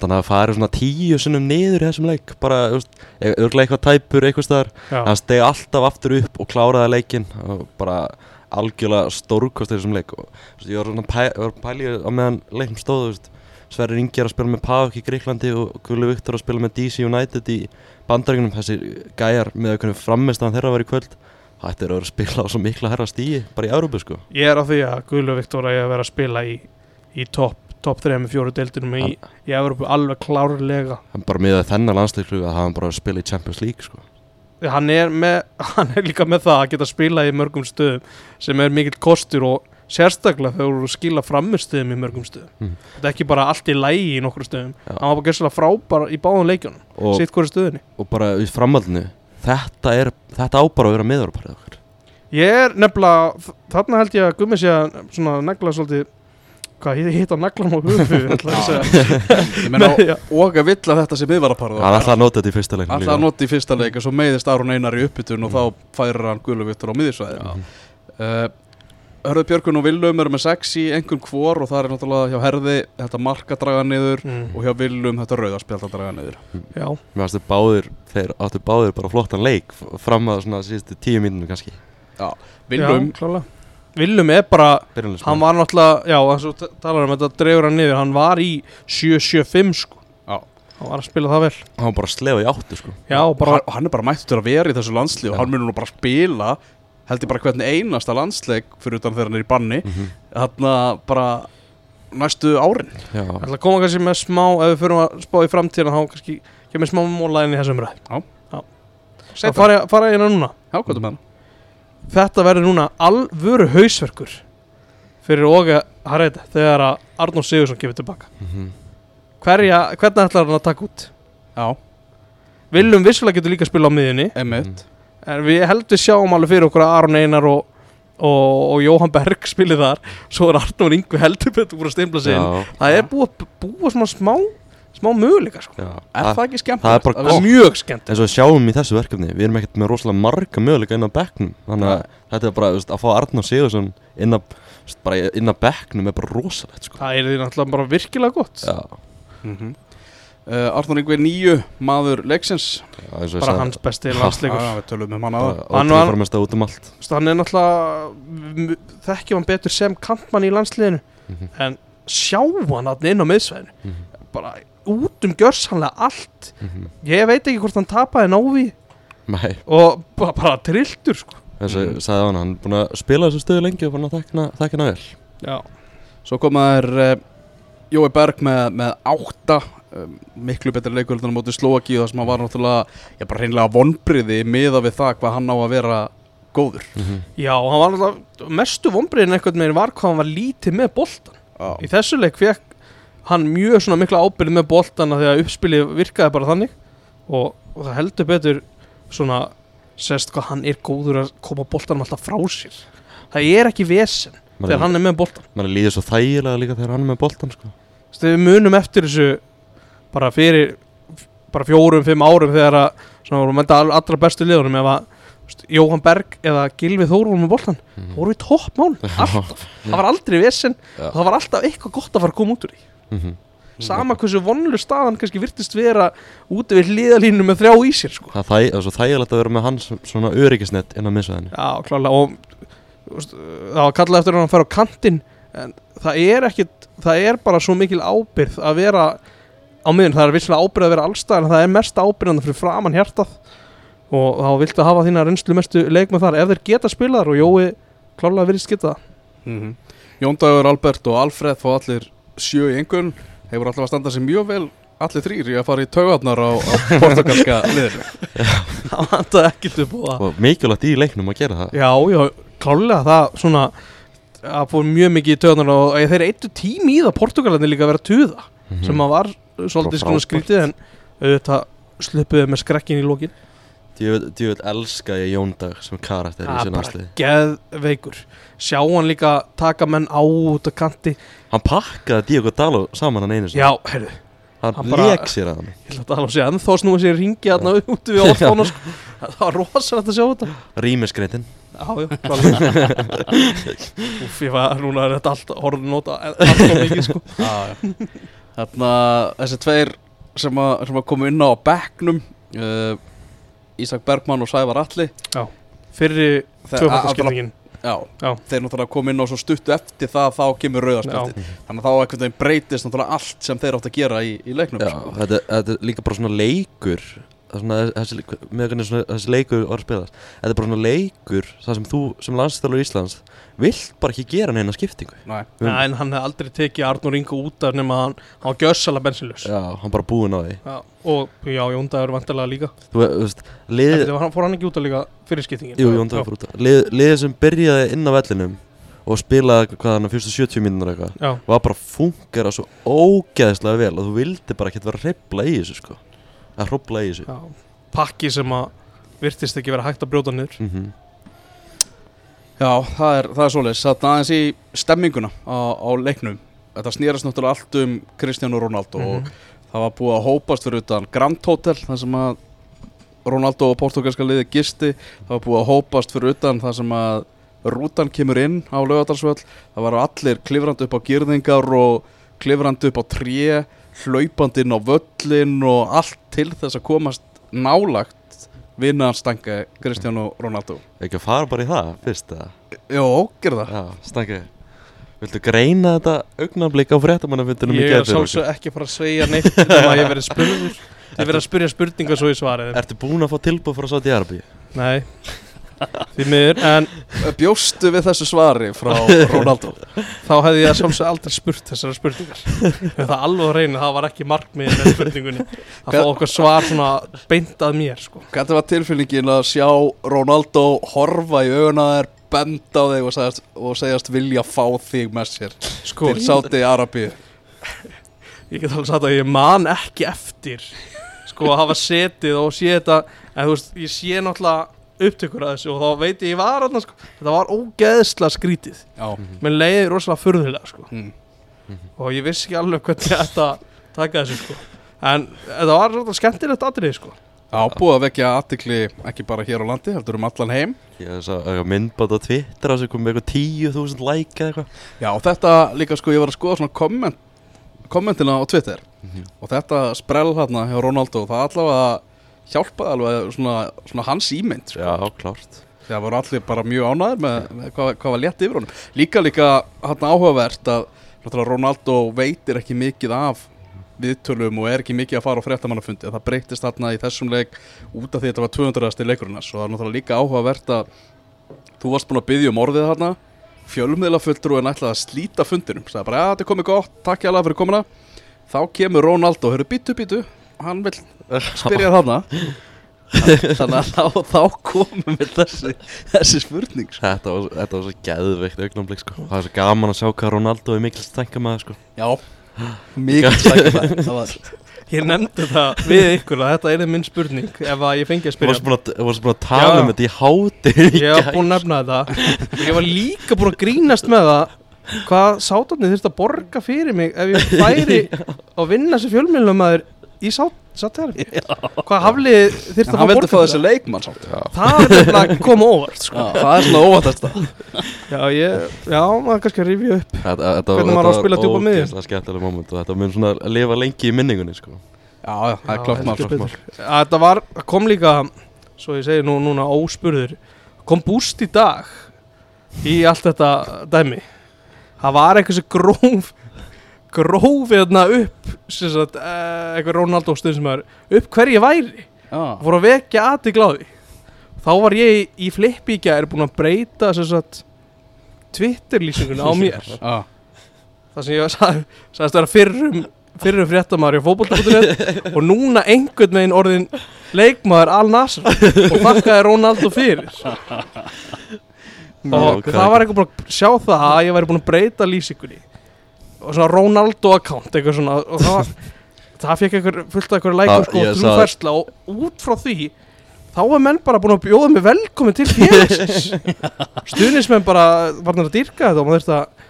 Hann að fara svona tíu sinnum niður í þessum leik. Bara, e- örugglega eitthvað tæpur eitthvað staðar. Hann stegi alltaf aftur upp og kláraði leikinn. Og bara algjörlega stórkostur í þessum leik. Og ég var svona pæ, var að pæli á meðan leikum stóð þú veist, Sverrir Ingi er að spila með PAOK í Greiklandi og Gulli Viktor að spila með DC United í bandaríkunum þessi gæjar með að frammeðstæðan þeirra var í kvöld Er að vera að spila á svo mikla herra stíi bara í Európu sko. Ég er á því að Guðlu Viktor að vera að spila í, í topp top 3 með fjóru deildinum í, í Evropu alveg klárlega. Hann bara miðað þennan landsleiklu að hafa hann bara að spila í Champions League sko. Hann er, með, hann er líka með það að geta spila í mörgum stöðum sem er mikill kostur og sérstaklega þegar þú skila framistöðum í mörgum stöðum. Mm. þetta er ekki bara allt í lægi í nokkru stöðum. Já. hann var bara gæslega frábær í báðum leikjunum og, sitt hverju stöðunni. og bara í framhaldinu þetta, er, þetta á bara að vera miðurparið okkar. Ég er nefnilega, þarna held ég að Gummi sé að svona negla svolítið hvað, ég hitt að negla Nei, já. og að vill að þetta sé miðvaraparð Hann ætlaði að nota þetta í fyrsta leiknum Alltaf að nota í fyrsta leik og svo meiðist Aron Einar í uppbytun og þá færir hann Guðlaug Viktor á miðisvæði uh, Hörðu Björgun og Willum eru með sex í einhvern hvor og það er náttúrulega hjá Herði þetta marka draga niður Mm. og hjá Willum þetta rauðarspjald að draga niður. Já, Mér finnst þeir báðir, þeir áttu báðir bara flottan leik fram að svona síðustu tíu mínúnu kannski. Willum, já, klálega. Willum er bara, hann var náttúrulega já, þess að talar um þetta dreifur hann niður hann var í 7-7-5 sko. Já. hann var að spila það vel. Hann var bara að slefa í áttu sko. Já, bara, bara, hann er bara mættur að vera í þessu landslið og Já. hann munur nú bara spila held ég bara hvernig einasta landsleik fyrir utan þegar hann er í banni. Mm þarna bara næstu árin. Já, ætla að koma kannski með smá ef við fyrir að spá í framtíðan þá kannski kemur smá móla inn í þessum ræð það Seinna. fara, fara ég núna. Já, hvað er hann? þetta verður núna alvöru hausverkur fyrir Óge Harreita þegar að Arnór Sigursson gefur tilbaka mm hverja, hvernig ætlar hann að taka út? Já, Viljum vissulega getur líka að spila á miðjunni. Emitt en við heldur sjáum alveg fyrir okkur að Aron Einar og, og, og Jóhann Berg spilið þar. Svo er Arnur Ingu heldur betur búin að steinfla sig inn. Það er búið að búa svona smá smá möguleika sko. Já. Er það ekki skemmt? það er bara það er mjög skemmt eins og við sjáum í þessu verkefni við erum ekkert með rosalega marga möguleika inn á bekknum. Þannig að þetta er bara veist, að fá Arnór Sigursson inn á bekknum er bara rosalegt sko. það er því náttúrulega bara virkilega gott. Já, mm uh, Arnur Ingvi nýju maður leiksins. Bara sagði, hans besti landsleikur. Við tölum um hann aða Hann um hann er náttúrulega þekkjum hann betur sem kantmann í landsliðinu. Mhm. en sjá hann hann inn á miðsvæðinu. Mhm. bara út um gjörsanlega allt. Mhm. ég veit ekki hvort hann tapaði návi Nei, og bara, bara trilltur sko. Ég sagði hann hann er búin að spila þessu stöðu lengi og búin að þekna, þekna vel. Já, Svo komaður uh, Jói Berg með, með átta um, miklu betri leikur en á móti Slovaki það sem hann var náttúrulega já, bara hreinlega vonbriði miða við það hvað hann á að vera góður. Já hann var náttúrulega mestu vonbriðin eitthvað með var hvað hann var lítið með boltan Já, í þessu leik fekk hann mjög svona mikla ábyrð með boltana þegar uppspilið virkaði bara þannig og, og það heldur betur svona sest hvað hann er góður að koma boltanum alltaf frá sér. Það er ekki vesen þegar hann er með boltan mann líður svo þægilega líka þegar hann er með boltan sko. Við munum eftir þessu bara fyrir bara fjórum, fimm árum þegar að svona vorum all- allra bestu liðunum veist, Jóhann Berg eða Gilvi Þórun með boltan, Mhm. voru í toppmál alltaf, það var aldrei vesen. Og það var alltaf eitthvað gott að fara að koma út úr því. Mhm. sama hversu vonlu staðan kannski virtist vera úti við hliðalínu með þrjá í sér sko. það, það er svo þægilegt að vera með hans svona öryggisnett inn á miðsvæðinu. Já, klálega og það var kallað eftir hann að fara á kantinn en það er ekkit það er bara svo mikil ábyrð að vera á miðun, það er visslega ábyrð að vera allstað en það er mest ábyrðan fyrir framann hjartað. Og þá viltu hafa þína reynslu mestu leikma þar. Ef þeir geta spilað þar og Jói klálega virðist geta það. Mm Jón Dagur, Albert og Alfred fá allir sjö í engun hefur alltaf að standa sig mjög vel allir þrýr í að fara í taugarnar á, á portugalska liðinu. Það vantaði ekkit upp á það. Og mikilvægt í leiknum að gera það. Já, já, klálega það svona að fór mjög mikið í töðunar og þeir eru eittu tími í það Portugalarnir líka að vera að tuða Mhm. sem að var svolítið svona skrítið en auðvitað sluppuðu með skrekkin í lókin Djúvel elska ég Jóndag sem karakter í Það er sinna bara geðveikur. Sjá hann líka taka menn á út af kanti. Hann pakkaði Diogo Dalo saman hann einu. Já, heyrðu, Hann, hann lék sér að hann. Ég ætla að og segja ennþá snúið sér ringi hérna út við orðfána sko. Það var rosalegt að sjá þetta. Rýmiskreitin Já, já, klálega. Úf, ég var, núna er þetta allt horfður nota alltaf mikið sko. Þarna þessi tveir sem að, sem að koma inn á bekknum uh, Ísak Bergmann og Sævar Alli Fyrri Þe- tvöfaldarskiptingin Já, Já. þeir náttúrulega koma inn á svo stuttu eftir það þá kemur rauðarspjaldi þannig að þá einhvern veginn breytist náttúrulega allt sem þeir átt að gera í, í leiknum Já, sko. þetta, þetta er líka bara svona leikur það er svona, þessi, með hvernig svona, þessi leikur orð spilast Þetta er bara svona leikur það sem þú sem landstælur Íslands vilt bara ekki gera neina skiptingu. Nei, Já, en hann hefði aldrei tekið Arnur Ingo út af nema hann, hann var gjössalega bensinljus Já, hann bara búinn á því. Já, og já, Jóndagur vantarlega líka. Þú ve- þú veist, lið, Þetta var, fór hann ekki út af líka fyrir skiptingin? Jú, Jón Dagur fór út af. lið, liðið sem byrjaði inn á vellinum og spilaði hvað hann fyrstu 70 mínútur eitthvað Já, var bara að fungera svo ógeðslega vel og þú vildi bara ekkert vera að hrefla í þessu sko að hrópla í þessu. Já, pakki sem að virtist ekki vera hægt að brjóta niður. Mm Já, það er, það er svoleiðis. Þannig aðeins í stemminguna á, á leiknum. Þetta snýrast náttúrulega allt um Cristiano Ronaldo Mhm. og það var búið að hópast fyrir utan Grand Hotel þar sem að Ronaldo og portugalska liði gisti. Það var búið að hópast fyrir utan þar sem að rútan kemur inn á laugadalsvöll það var allir klifrandi upp á gyrðingar og klifrandi upp á tré hlaupandi inn á völlin og allt til þess að komast nálagt vinnaðanstanga Cristiano Ronaldo. Ekki að fara bara í það fyrst eða? Jó, gerð það. Já, stangi viltu greina þetta augnablik á fréttamannafundunum í Ég er sjálfsög ekki fara að segja neitt nema að ég verið spurður. Ég verið að spurja spurningar svo í svarið ertu búin að fá tilbúð frá Saudi Arabi Nei, því miður En Bjóstu við þessu svari frá Ronaldo? Þá hefði ég sjálfsög aldrei spurt þessara spurningar. Það alveg að reyna, það var ekki markmið með spurningunni. Að fá okkar svar svona beint að mér sko. Hvernig var tilfinningin að sjá Ronaldo horfa í auguna þér benda á þig og segjast, og segjast vilja fá þig með sér Sko, til Sáti Arabi ég get alveg sagt að ég man ekki eftir sko að hafa setið og sé þetta. En þú veist, ég sé náttúrulega upptökur að þessu og þá veit ég ég var þarna sko, þetta var ógeðslega skrítið. Já, mér leiði rosalega furðulega sko. Mm. og ég vissi ekki alveg hvernig þetta taka þessu sko. En þetta var svona skemmtilegt atrið sko. Já, búið að vekja aðtikli ekki bara hér á landi, heldur um allan heim. Ég sá eitthvað myndbátt á Twitter á sig komið eitthvað 10.000 like eða eitthvað. Já, og þetta líka sko, ég var að skoða svona komment, kommentina á Twitter. Mhm. og þetta sprell hérna hjá Ronaldo, það allavega hjálpaði alveg svona, svona hans ímynd sko. Já, klárt. Það voru allir bara mjög ánæður með, með hvað, hvað var létt yfir honum. Líka líka hann áhugavert að Ronaldo veitir ekki mikið af viðtölum og er ekki mikið að fara á fréttamannafundi. Það breytist þarna í þessum leik út af því að þetta var 200. stil leikurinn og það er náttúrulega líka áhugavert að þú varst búin að byggja um orðið þarna. Fjölmiðla fulltrúin ætlaði að slíta fundinum. Sagði bara, ja, þetta er komið gott, takk ég alveg fyrir komuna. Þá kemur Ronaldo, hörru, býtu, býtu hann vil spyrja þarna. Þannig að þá, þá komum við þessi, þessi spurning sko. Þetta var, þetta var svo geðveikt augnablik sko. Það var svo gaman að sjá hvað Ronaldo er mikil stænka með sko. Já, mikið sækja það var ég nefndi það við ykkur að þetta er minn spurning ef að ég fengi að spyrja. Þú varst búin að tala um þetta í hátir í ég var búin að nefna þetta. Ég var líka búin að grínast með það hvað sátarnir þurft að borga fyrir mig ef ég færi að vinna sem fjölmjölum aður í sátarni hvað haflið þurft En að hann fá vildi fá þessi leikmann samt. Það er að koma óvart sko. Já, það er svona óvæntast það já, ég, já, maður er kannski að rifja upp Þetta, þetta, Hvernig maður á að spila djúpa miðju. Það var skemmtilega moment og þetta mun svona að lifa lengi í minningunni sko. Já, já, það er klart maður. Þetta var, kom líka svo ég segi nú núna óspurður kom búst í dag í allt þetta dæmi. Það var eitthvað sem gróf gróf hérna upp sagt, eh, eitthvað Ronaldo stund sem er upp hver ég væri. Já, fór að vekja aðti gláði þá var ég í flippi í gær búin að breyta sagt Twitter lýsingun á mér. Já, það sem ég sagði, sagðist vera fyrrum fyrrum fréttamaður í fótbolltabútunet og núna einhvern veginn orðin leikmaður Al Nasr og þakkaði Ronaldo fyrir. Og ok. það var eitthvað búin að sjá það að ég væri búin að breyta lýsingunni og svona Ronaldo account eitthvað svona og það, var, það fekk eitthvað fullt af eitthvað Ah, lækum sko og þrjúfersla og út frá því þá er menn bara búin að bjóða mig velkomin til félagsins. Stuðnismenn bara varnar að dýrka þetta og maður þurfti að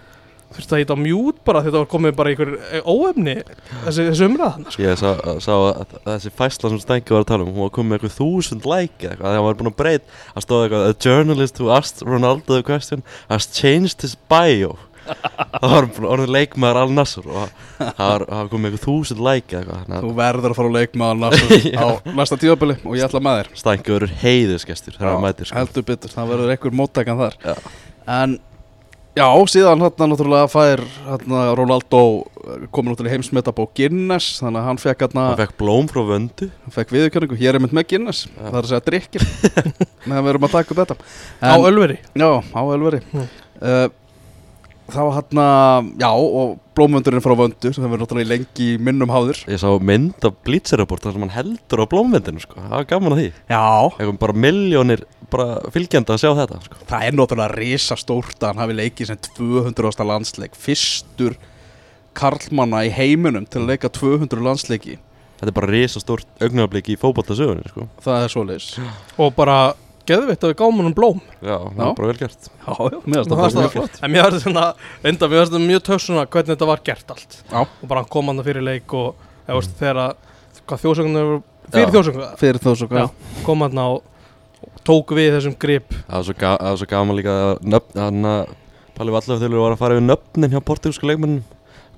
þurfti að hýta á mjút bara því þetta var komið bara einhver óefni þessi, þessi umræðan sko. Ég sá, sá að þessi fæsla sem Stænki var að tala um Hún var komið með eitthvað þúsund like eða eitthvað hann var búin að breyt Það stóð eitthvað A journalist who asked Ronaldo the question Has changed his bio Það var orðið leikmaður Al Nassr Og það var, það komið eitthvað þúsund like eða eitthvað þú verður að fara á leikmann á næsta tíðabili og ég ætla að Stænki verður heiðusgestur Þegar hann mætir sko. heldur betur, það verður einhver móttækan þar. Já. En, já, síðan hérna náttúrulega fær hérna Ronaldo eh, komin út til heimsmetabó Guinness Þannig að hann fekk hérna Hann fekk blóm frá vöndu. Hann fekk viðurkenningu, hér er mynd með Guinness. Já. Það er að Það var hérna, já, og blómvöndurinn frá vöndu sem hefur náttúrulega lengi í minnum háður Ég sá mynd af Bleacher Report þar sem hann heldur á blómvendinu sko. Það var gaman að því Já, Eitthvað bara miljónir bara fylgjandi að sjá þetta sko. það er náttúrulega risastórt að hann hafi leikið sem 200. landsleik Fyrstur karlmanna í heiminum til að leika 200 landsleiki Þetta er bara risastórt augnablik í fótboltasögunni sko. Það er svoleiðis og bara geðvitt að við gáum hann blóm. Já, það er bara vel gert. Já, já, mér Það finnst það var mjög það- flott. en mér var þetta enda mér var þetta mjög töff svona hvernig þetta var gert allt. Já. og bara hann kom hann fyrir leik og eða, veist, þegar að hvað þjóðsögnunar fyrir Já. þjóðsögnunar Fyrir Já. kom hann og tók við þessum grip. Það var svo, ga það var svo gaman líka að nöfn, hann að Palli Vallaf þegar við varum að fara yfir nöfnin hjá portugalsku leikmennum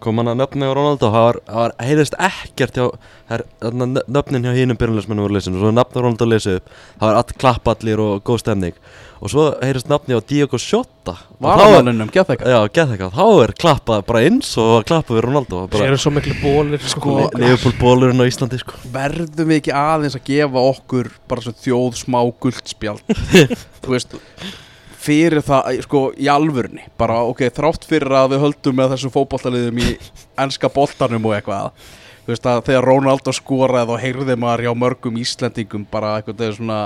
kom hann að nöfni á Ronaldo það var, það var heyrðist ekkert hjá er, nö- nöfnin hjá hínum byrjunleismennum voru lesin og svo nafn á Ronaldo lesið upp. Það var all klapp allir og góð stemning. Og svo heyrðist nafni á Diego Shota og þá er, Varamanninum, gett ekki þá er klappað bara eins og klappað við Ronaldo. Það eru svo miklu bólir Sko, Liverpool bólurinn á Íslandi sko. Verðum við ekki aðeins að gefa okkur bara svo þjóð smá guldspjald Þú veist fyrir það, sko, í alvörni bara, ok, þrátt fyrir að við höldum með þessum fótballtaliðum í enska boltanum og eitthvað þú veist að þegar Ronaldo skoraði þá heyrði maður hjá mörgum Íslendingum bara eitthvað þegar svona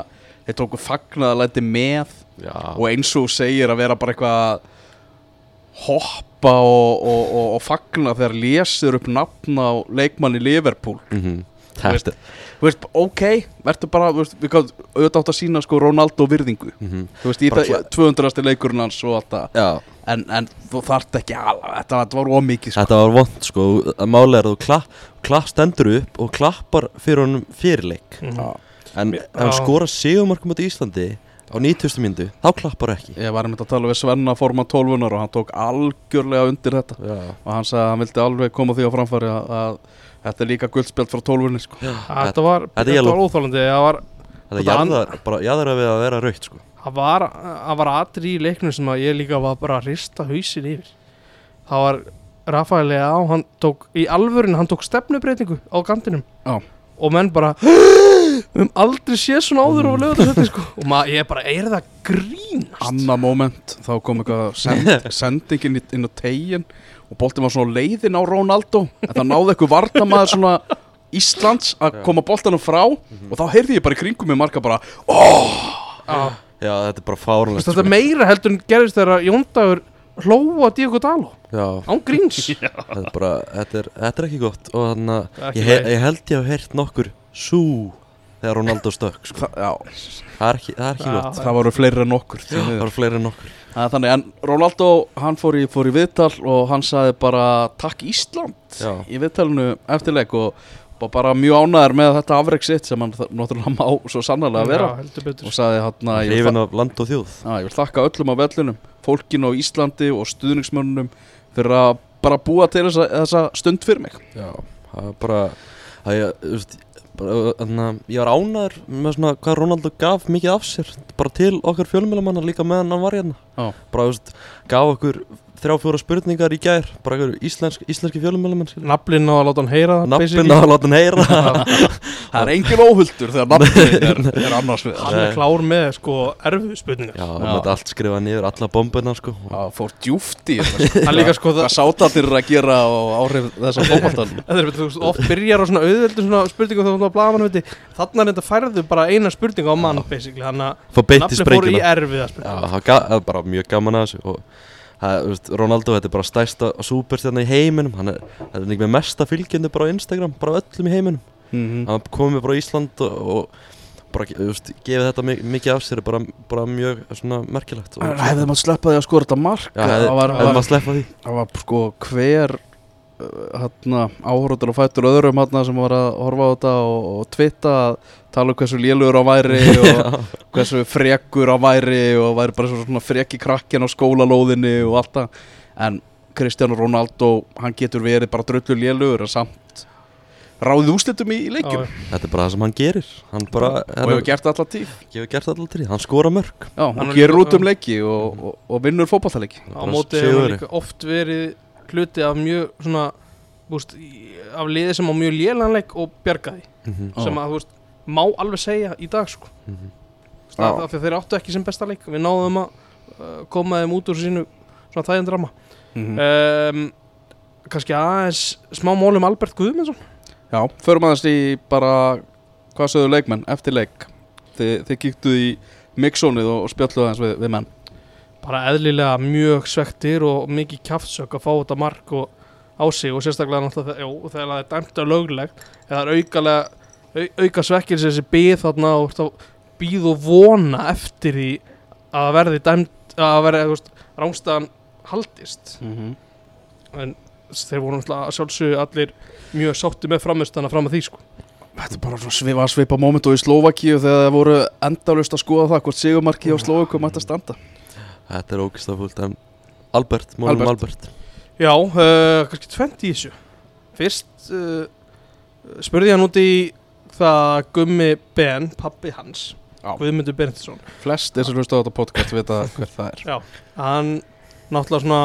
þeir tóku fagnaðalæti með já, og eins og segir að vera bara eitthvað hopp klappa og, og, og, og fagna þegar lésir upp nafn á leikmanni Liverpool. Mhm. veist- Þetta veist, ok, verður bara, þú veist, við gáðum auðvitað átt að sína sko Ronaldo virðingu mhm. Þú veist, í það 200. leikurinn hans og allt það Já, en, en þú þarft ekki að, þetta, þetta var ómikið sko. þetta var vond sko Máli er að þú klapp, klapp stendur upp og klappar fyrir honum fyrirleik Mhm. Já. En ef hann skora sigumarkum út í Íslandi á 90. myndu, þá klappar ekki Ég var einmitt að tala við Svenna forman 12 og hann tók algjörlega undir þetta Já, og hann sagði að hann vildi alveg koma því á framfæri að, að þetta er líka guldspjald frá 12 sko. Þetta var, Þetta er þetta var óþálandi Það var, þetta Þetta bara jaðar við að vera raukt sko það var, var atri í leiknum sem að ég líka var bara að rista hausin yfir Það var Rafael á, hann tók í alvörin, hann tók stefnubreitingu á kantinum Já. og menn bara við höfum aldrei séð svona áður á lögðu sko. og maður, ég bara, er það grínast? Anna moment, þá kom eitthvað send, sendingin í- inn á tegin og boltinn var svona leiðin á Ronaldo. En það náði eitthvað varnamaður svona Íslands að koma boltanum frá. Og þá heyrði ég bara í kringum mig marga bara Já. Já, þetta er bara veist, Þetta er meira heldur en gerist þegar Jóndagur hlóa Diego Dalo án gríns. Þetta er bara, þetta er, þetta er ekki gott. Og þannig að ég, ég held ég hef heyrt nokkur sú þegar Ronaldo stökk sko. það, það, er ekki, það er ekki gott. Það voru fleiri en okkur Það var fleiri en nokkur Það er þannig, en Ronaldo, hann fór í, fór í viðtal og hann sagði bara takk Ísland Já. í viðtalinu eftirleik og var bara mjög ánæður með þetta afreg sitt sem hann náttúrulega má svo sannarlega vera. Já, heldur betur. Og sagði hann að ég, vil Hrifin af land og þjóð. Þa- að ég vil þakka öllum á vellinum fólkinu á Íslandi og stuðningsmönnum fyrir að bara búa til þessa, þessa stund fyrir mig. Já, það er bara að ég, þú veist, bara, að ég var ánæður með svona hvað Ronaldo gaf mikið af sér bara til okkar fjölmjölamanna líka meðan hann var hérna. Bara, þú veist, gaf okkur þrjá fjóra spurningar í gær. Bara okkur íslensk, íslenski fjölmjölamann Naflinn á að láta hann heyra basically. á að láta hann heyra. Það er engin óhuldur þegar nafnið er, er annars við Hann er klár með sko erfu spurningar. Já, hann Já. mátti allt skrifa niður, alla bombuna sko. Það fór djúft í þetta sko. Hann líka sko það Hvað sátatir eru að gera og áhrif þessa fókbaltan Það er, þú veist, oft byrjar á svona auðveldu svona spurningum þegar þú blaða mann viti Þannig er þetta færðu bara eina spurningu á mann basically Þannig að Fá beint í nafni fór í Já, spurningu það það er það, veist, Ronaldo, þetta er bara stærsta superstjarna í heiminum. Hann er, það er líka með mesta fylgjendur bara á Instagram, bara öllum í heiminum. Mm hann komið bara á Ísland og, og bara, þú veist, gefið þetta mi- mikið af sér bara, bara mjög svona merkilegt. Og, Hefði maður sleppað því að skora þetta mark Já, það var, hefði maður sleppa því. það var sko hver hérna, áhrótur og fættur öðrum hérna, sem var að horfa á þetta og, og twitta að tala um hversu lélugur á væri og hversu frekur á væri og væri bara svo- svona freki krakkin á skólalóðinni og allt það. En Cristiano Ronaldo hann getur verið bara dröllu lélugur en samt ráðið úslitum í, í leikjum. Þetta er bara það sem hann gerir. Hann bara, og hefur gert alltaf tíf hefur gert alltaf til hann skora mörg Já, Hann hann er gerir líka- út um leiki og, og, og vinnur fótballtaleiki Á móti hefur hann líka oft verið hluti af mjög svona búst, af liði sem á mjög lélanleik og bjargaði Mhm, Já. sem að þú veist, má alveg segja í dag sko. mhm. það, Já. af því að þeir áttu ekki sem besta leik við náðum að uh, koma þeim út úr sínu svona þægendrama mm um, kannski aðeins smá málum Albert Guðmundsson Já, förum aðeins í bara hvað sögðu leikmenn eftir leik þið, þið kíktuð í mixónið og, og spjalluðu aðeins við, við menn bara eðlilega mjög svektir og mikið kjaftsök að fá þetta mark og á sig og sérstaklega náttúrulega jú, þegar það er dæmt að löglegt eða aukalega au, auka svekkir þessi byð þarna og býð og vona eftir því að verði dæmt að verði, rángstæðan haldist. Mm -hmm. en þeir voru náttúrulega að sjálfsögðu allir mjög sátti með framistana fram að því sko. Þetta er bara svona svipa, svipa moment og í Slovakíu þegar það voru endalust að skoða það hvort sigumarki á Slovaku mætti að standa þetta er ógist fullt en Albert, málum Albert. Albert, Já, uh, kannski tvent í þessu Fyrst uh, spurði hann út í það Gummi Ben, pappi hans. Guðmundur Benediktsson Flest þessar hlustu á þetta podcast vita hver það er Já. Hann náttúrulega svona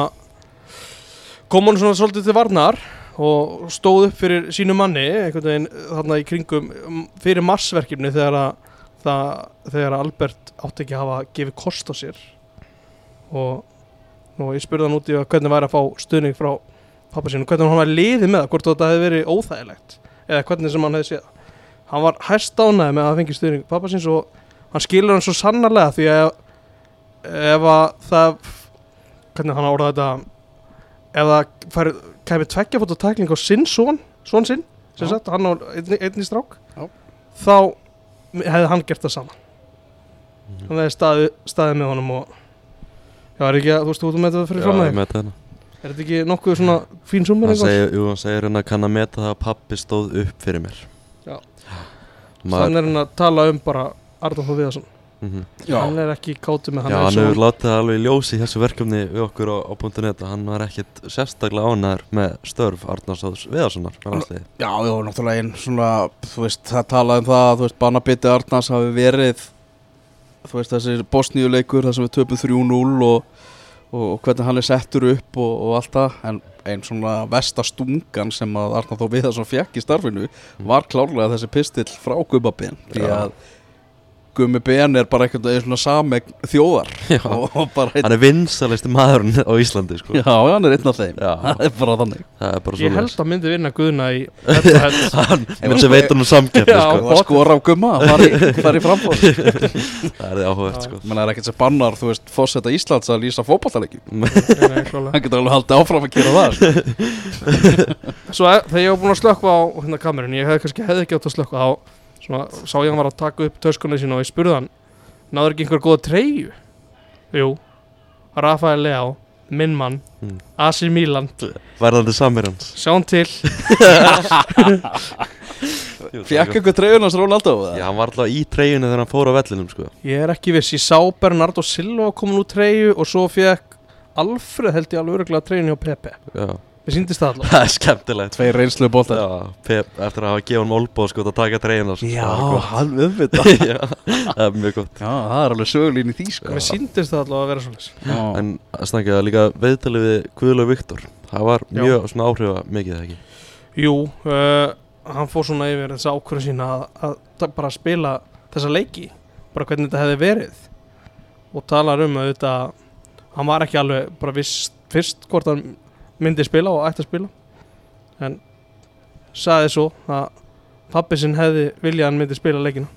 kom hann svona svolítið til varnar og stóð upp fyrir sínu manni einhvern veginn þarna í kringum um, fyrir marsverkefni þegar að það, þegar að Albert átti ekki að hafa gefið kost á sér og, og ég spurði hann út í hvernig væri að fá stuðning frá pappa sinu, hvernig hann var liðið með það hvort þetta hefði verið óþægilegt? Eða hvernig sem hann hefði séð hann var hæst ánæði með að fengi stuðning pappa síns og hann skilur hann svo sannarlega því að ef að það hvernig hann orða þetta ef það færi, kæmi tveggja fóta tækling á sinn son, son sinn sem sagt, hann á einni, einni strák Já. þá hefði hann gert það sama. Mhm. hann hefði staðið, staðið með honum og já, er ekki að, þú veist, þú ert með þetta fyrir fram Já, með ég þig? meta hérna er þetta ekki nokkuð svona fín sumur Hann segir, jú, hann segir hérna kann að meta það að pappi stóð upp fyrir mér. Já. Þannig er hann að tala um bara Arnóð Þór Viðarsson. Mm Já, hann er ekki kátur með hann Já, er hann hefur látið það alveg í ljósi í þessu verkefni við okkur á, á .net og hann var ekkit sérstaklega ánæður með störf með landsliði. Já, já, náttúrulega einn svona, þú veist, það það, þú veist, Banabiti Arnars hafi verið, þú veist, þessi Bosníuleikur, þar sem við töpum 3-0 og, og, og hvernig hann er settur upp og, og allt það, en einn svona vestastungan sem að Arnar þó við það sem fekk í starfinu var klárlega þessi pistill frá Gumma Ben, því að Gummi Ben er bara veginn svona samegn þjóðar hann er vinsalisti maðurinn á Íslandi, sko. já, hann er einn af þeim, Já. það er bara þannig. Það er bara ég held að myndi vinna Guðna í Hann, sem veit hann um samkeppni, Já. sko. Og að skora á Gumma, fara í, fara í frambóð. Það er því áhugavert, sko. menn það er ekkert sem bannar, þú veist, fósetta Íslands að lýsa fótballtaleiki Nei, nei, klálega. hann getur alveg haldið áfram að gera það sko. Svo e- þegar ég var búinn að slökka á hérna kamerun, ég hefði kannski hefði ekki átt að slökka á svona, sá ég hann var að taka upp töskunni sína og ég spurði hann náður ekki einhver góða treyju? Jú, Rafael Leao minn mann, Mm. AC Milan Verðandi samir hans. sjáum til fekk eitthvað treyjunars Rónaldó Já, hann var alltaf í treyjunni þegar hann fór á vellinum, sko. ég er ekki viss, ég sá Bernardo Silva komin úr treyju og svo fekk Alfred held ég alveg öruglega treyjunni á Pepe Já, mér síndist það allavega það er skemmtilegt. tveir reynslu bóltar Já, Pep, eftir að hafa gefið hann mólbóð, sko, að taka treyjuna, sko. já, hann auðvitað Já, það er mjög gott. já, það er alveg sögulín í því sko. mér síndist það allavega að vera svona já, En að snakka líka viðtalið við Guðlaug Viktor Það var Já. mjög svona áhrifa mikið ekki Jú, uh, hann fór svona yfir þessa ákvörðu sína að, að bara spila þessa leiki bara hvernig þetta hefði verið og talar um að þetta hann var ekki alveg bara viss fyrst hvort hann myndi spila og ætti að spila en sagði svo að pappi sinn hefði viljað að hann myndi spila leikina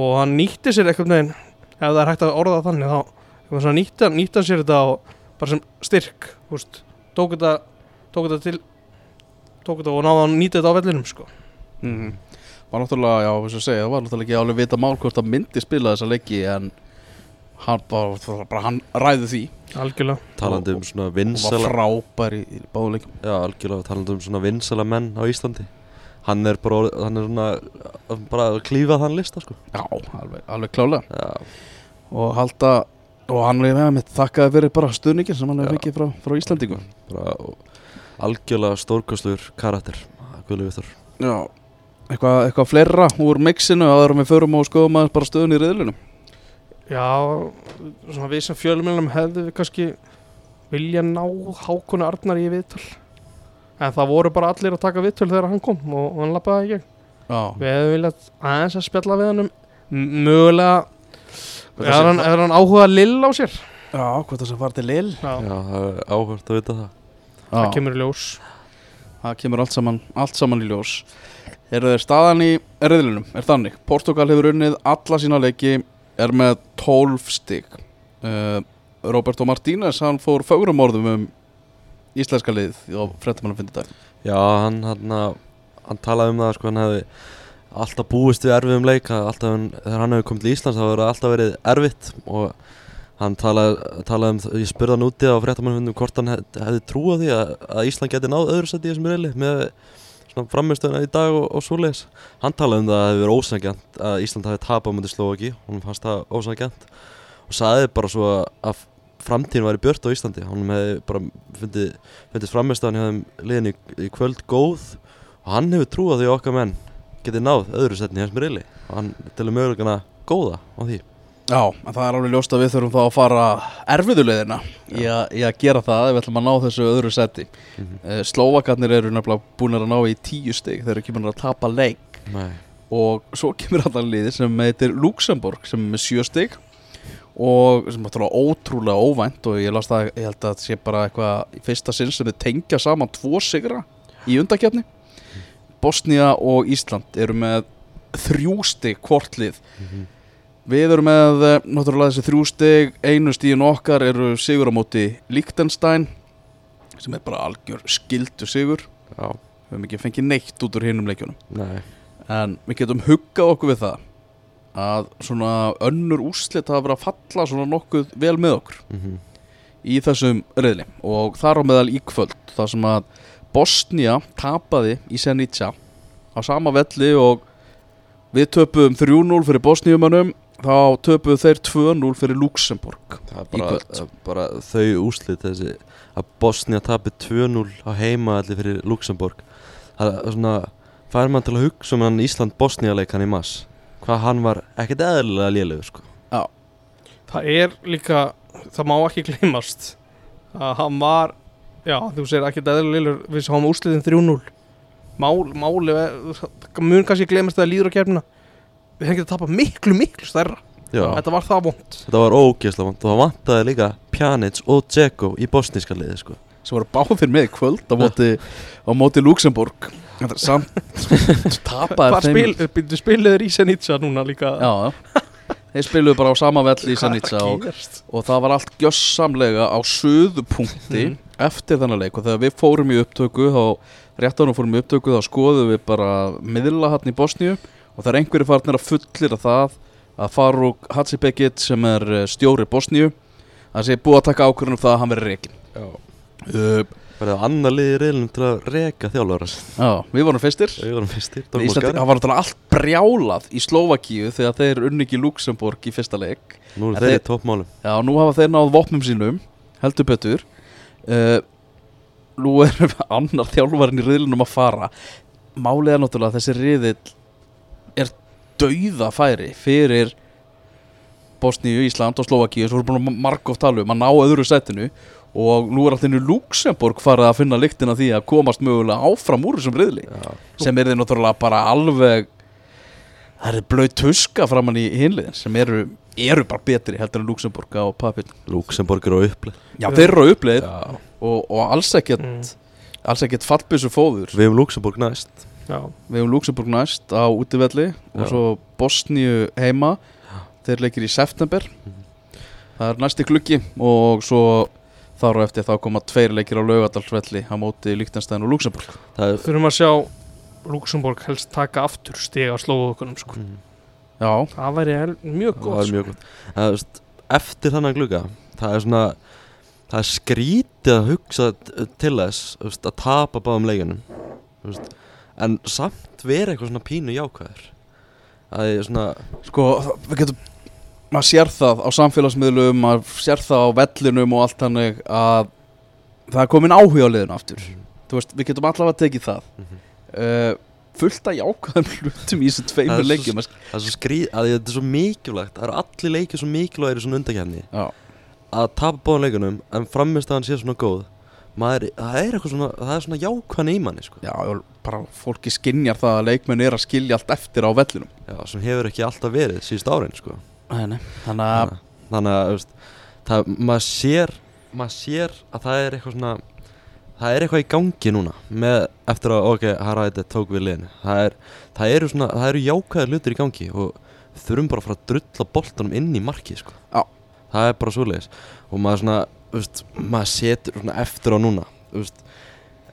og hann nýtti sér eitthvað neginn ef það er hægt að orða það þannig þá nýtti, hann- nýtti hann sér þetta og bara sem styrk húst, tók þetta tók þetta til tók þetta og náði að nýta þetta á vellinum sko. Mhm. var náttúrulega, já, þess að segja það var náttúrulega ekki alveg vita mál hvort hann myndi spila þessa leiki en hann bara, bara hann ræði því. Algjörlega. Talandi um svona og var vinsala frábær í, í báðuleikum Já, algjörlega talandi um svona vinsala menn á Íslandi. Hann er bara, hann er svona bara að klífa þann lista sko. Já, alveg, alveg klálega Já, og halda og hann er með þakkaði fyrir bara stuðningin sem hann hefur Já. vikið frá, frá Íslandingum bara algjörlega stórkostlur karakter já, eitthvað, eitthvað fleira úr mixinu aðra við förum og skoðum aðeins bara stöðun í riðlunum já, svona við sem fjölumilnum hefðu við kannski vilja ná Hákonu Arnar í viðtal en það voru bara allir að taka viðtöl þegar hann kom og, og hann lappaði ekki já, við hefðum viljað aðeins að spjalla við hann um mögulega er hann, er hann áhugað lill á sér? Já, hvað það sem var til Lill já, Já, það er áhört að vita það. Það já, kemur í ljós. Það kemur allt saman, allt saman í ljós. Eru þeir staðan í riðlunum er þannig, Portugal hefur unnið alla sína leiki, er með 12 stig. Uh, Roberto Martínez, hann fór fögrum orðum um íslenska lið á frettamannum fyndi dag. Já, hann, hann, hann talaði um það sko, hann hefði alltaf búist við erfiðum leik alltaf, þegar hann hefði komið til Íslands þá hefur alltaf verið erfitt. Og hann talaði, talaði um, ég spurði hann úti á fréttamannfundum hvort hann hef, hefði trú á því að, að Ísland geti náð öðru seti í þessum reyli með svona framistöðuna í dag og, og svoleiðis. Hann talaði um það að það hefði verið ósangjant að Ísland hefði tapað mútið Slovaki hann fannst það ósangjant og sagði bara svo að framtíðin var í björt á Íslandi. Hann hefði bara fundið, fundið framistöðan hjá þeim liðin í, í kvöld góð og hann hefur trú á því að okkar menn geti náð öðru setni í þessum reyli og hann telur mögulegana góða á því Já, en það er alveg ljóst að við þurfum þá að fara erfiðulegðina í, að- í að gera það ef við ætlum að ná þessu öðru seti. Mm uh, Slovakarnir eru nefnilega búin að ná í tíu stig þeir eru ekki búin að tapa leik. Nei, og svo kemur hann liði sem heitir Luxemburg sem er með sjö stig og sem er ótrúlega óvænt og ég það, ég held að það sé bara eitthvað í fyrsta sinn sem þau tengja saman tvo sigra í undakefni Bosnia og Ísland eru með þrjú stig hvort lið. Mhm. Við erum með eh, náttúrulega þessi þrjú stig, einu stíðin okkar eru sigur á móti Liechtenstein sem er bara algjör skildu sigur. Já, við höfum ekki fengið neitt út úr hinum leikjunum. Nei. En við getum huggað okkur við það að svona önnur úrslit hafa verið að falla svona nokkuð vel með okkur mm í þessum reyðli og þar á meðal í kvöld þar sem að Bosnia tapaði í Senica á sama velli og við töpuðum 3-0 fyrir Bosniumannum þá töpuðu þeir 2-0 fyrir Luxemburg Það er bara, bara þau úrslit þessi að Bosnia tapi 2-0 á heima allir fyrir Luxemburg það er svona fær mann til að hugsa um hann Ísland-Bosnia leikan í mass hvað hann var ekkert eðlilega lélegur sko. Það er líka, það má ekki gleymast að hann var, já þú segir ekki eðlilegur við sáum úrslitin 3-0 Mál, máli, það mun kannski gleymast að það líður á kefnina Við hefum getað tapað miklu, miklu stærra. Já. Þetta var það vond Þetta var ógeðslega vant og það vantaði líka Pjanic og Dzeko í bosníska liði sko. Sem voru báðir með í kvöld á móti, á móti Luxemburg Þetta er samt tapaði Hvað spil, byrju spiliður í Senica núna líka? Já, þeir spiluðu bara á sama velli í Hvað og, gerst? og það var allt gjössamlega á suðupunkti Mhm. eftir þennan leik. Og þegar við fórum í upptöku þá, rétt ánum fórum í upptöku þá skoðum við bara miðla hann í Bosníu og það er einhverju farnir að fullir að það að Faruk Hatsibekic sem er eh, stjóri Bosníu það sé búið að taka ákvörðunum það að hann verið reikin Já. Uh, Var það annar liði í reilum til að reka þjálfara Já, við vorum fyrstir. Það var allt brjálað í Slovakíu þegar þeir unni ekki Luxemburg í fyrsta leik. Nú eru þeir toppmálum. Já, nú hafa þeir náð vopnum sínum heldur betur. Uh, Nú er annar þjálfarinn í riðlunum að fara. Málið er náttúrulega þessi riðill er dauða færi fyrir Bosníu, Ísland og Slovakíu sem voru búin að margóft tala um að ná öðru setinu og nú er alltaf Luxemburg farið að finna lyktina því að komast mögulega áfram úr þessum riðli Já, sem er þið náttúrulega bara alveg það er blöð tuska framann í hinliðin sem eru, eru bara betri heldur en Luxemburg á papil Luxemburg eru á upplið Já, þeir eru á uppleið Já. og, og alls ekkert Mm. alls ekkert fallbissu fóður Við hefum Luxemburg næst Já, við hefum Luxemburg næst á útivelli og svo Bosníu heima. Þeir leikir í september. Það er næsti klukki og svo þar og eftir þá koma tveir leikir á laugadalsvelli á móti Líktanstæðin og Luxemburg Það er þurfum að sjá Luxemburg helst taka aftur stig á slóðukunum sko. Mm. Já, Það væri mjög Það gott var sko. mjög gott. Það, þú veist, Eftir þannig glugga Það er svona Það er skrítið að hugsa til þess veist, að tapa báðum leikunum en samt vera eitthvað svona pínu jákvæður. Að ég svona Sko, við getum maður sér það á samfélagsmiðlum maður sér það á vellinum og allt hannig að það er komin áhuga á liðinu aftur. Þú veist, við getum allavega tekið það. Mhm. uh, fullt af jákvæðum hlutum í þessu tveimur leikjum það er svo skrít að þetta er svo mikilvægt það eru allir leikir svo mikilvægir í svona undakefni að tapa báðum leikunum en framistæðan sé svona góð maður, það er eitthvað svona það er svona jákvæðan í manni sko. já, og bara fólki skinjar það að leikmenn er að skilja allt eftir á vellinum Já, sem hefur ekki alltaf verið síðust árin sko. Nei, Þannig að þannig að veist, það, maður sér maður sér að það er eitthvað svona það er eitthvað í gangi núna með, eftir að ok, Harald tók við liðinu það, er, það eru svona, það eru jákvæðar hlutir í gangi og þurfum bara að fara að drulla boltanum inn í markið sko. Já. það er bara svoleiðis og maður svona, veist, maður setur svona eftir á núna veist,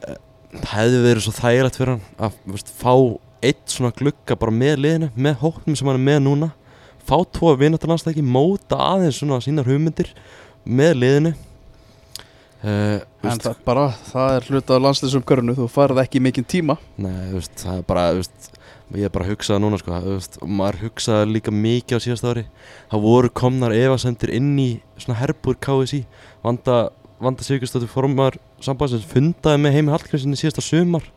eh, það hefði verið svo þægilegt fyrir hann að veist, fá eitt svona glugga bara með liðinu, með hóknum sem hann er með núna fá tvo vinnatarlandstæki, móta aðeins svona sínar hugmyndir með liðinu. Uh, En það, bara, það er hluta af landslýsumkörnu, þú farið ekki mikinn tíma. Nei, það er bara, ég er bara að hugsa það núna, sko, veist, og maður hugsaði líka mikið á síðast ári. Það voru komnar efasendir inn í svona herbúr KSI, vanda, vanda Sigurðsdóttir formar sambandsins fundaði með heimi Hallgrímsinni síðasta sumar,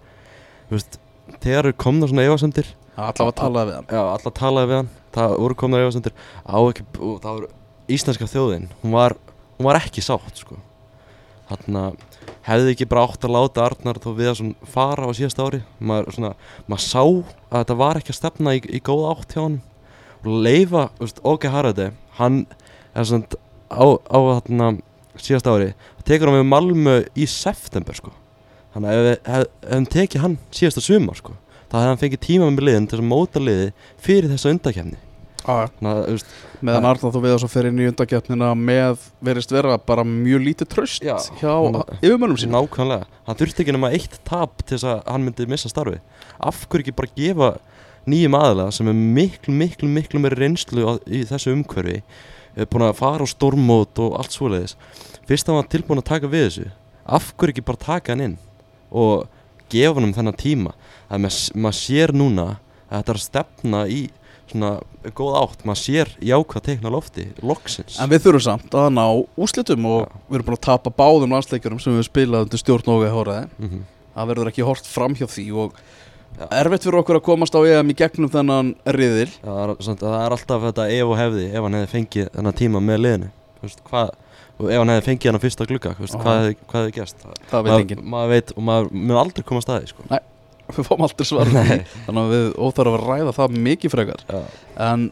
veist, þegar eru komnar svona efasendir, Allavega að talaði við hann. Já, alla talaði við hann, það voru komnar og það voru íslenska þjóðin, hún var, hún var ekki sátt, sko. Þarna hefði ekki bara átt að láta Arnar þó við að svona fara á síðasta ári. Maður, svona, maður sá að þetta var ekki að stefna í, í góða átt hjá hann og leifa, veist, OK Haraldi hann er svona á, á þarna síðasta ári tekur hann við Malmö í september sko. Þannig að ef við hef, hefum tekið hann síðasta sumar sko þá hefði hann fengið tíma með liðin til að móta liði fyrir þessa undakefni Meðan Arnar þú við þess að fer inn í undakeppnina með verist vera bara mjög lítið tröst Já, hjá yfirmönnum sín nákvæmlega. Hann þurfti ekki nema eitt tap til þess að hann myndi missa starfi Af hverju ekki bara gefa nýjum aðila sem er miklu, miklu, miklu meiri reynslu í þessu umhverfi er búin að fara á stormót og allt svoleiðis. Fyrst að hann var tilbúin að taka við þessu. Af hverju ekki bara taka hann inn og gefa hann um þennan tíma? Að maður sér núna að þetta er að stefna í svona góð átt, maður sér jákvæð teikna lofti, loksins. En við þurfum samt að ná úslitum og við erum búin að tapa báðum landsleikjurum sem við spilaðum til stjórn og við hóraði mm það verður ekki hort fram hjá því og erfitt fyrir okkur að komast á EM í gegnum þennan riðil. Það er, samt, það er alltaf þetta ef og hefði ef hann hefði fengið þennan tíma með liðinu. Veist, hvað, og ef hann hefði fengið hann á fyrsta Aha. hvað, hefði, hefði gerst? Það, það veit enginn, maður veit og maður mun aldrei koma að staði sko. við fáum aldrei svar þannig að við óþarf að ræða það mikið frekar. Já. en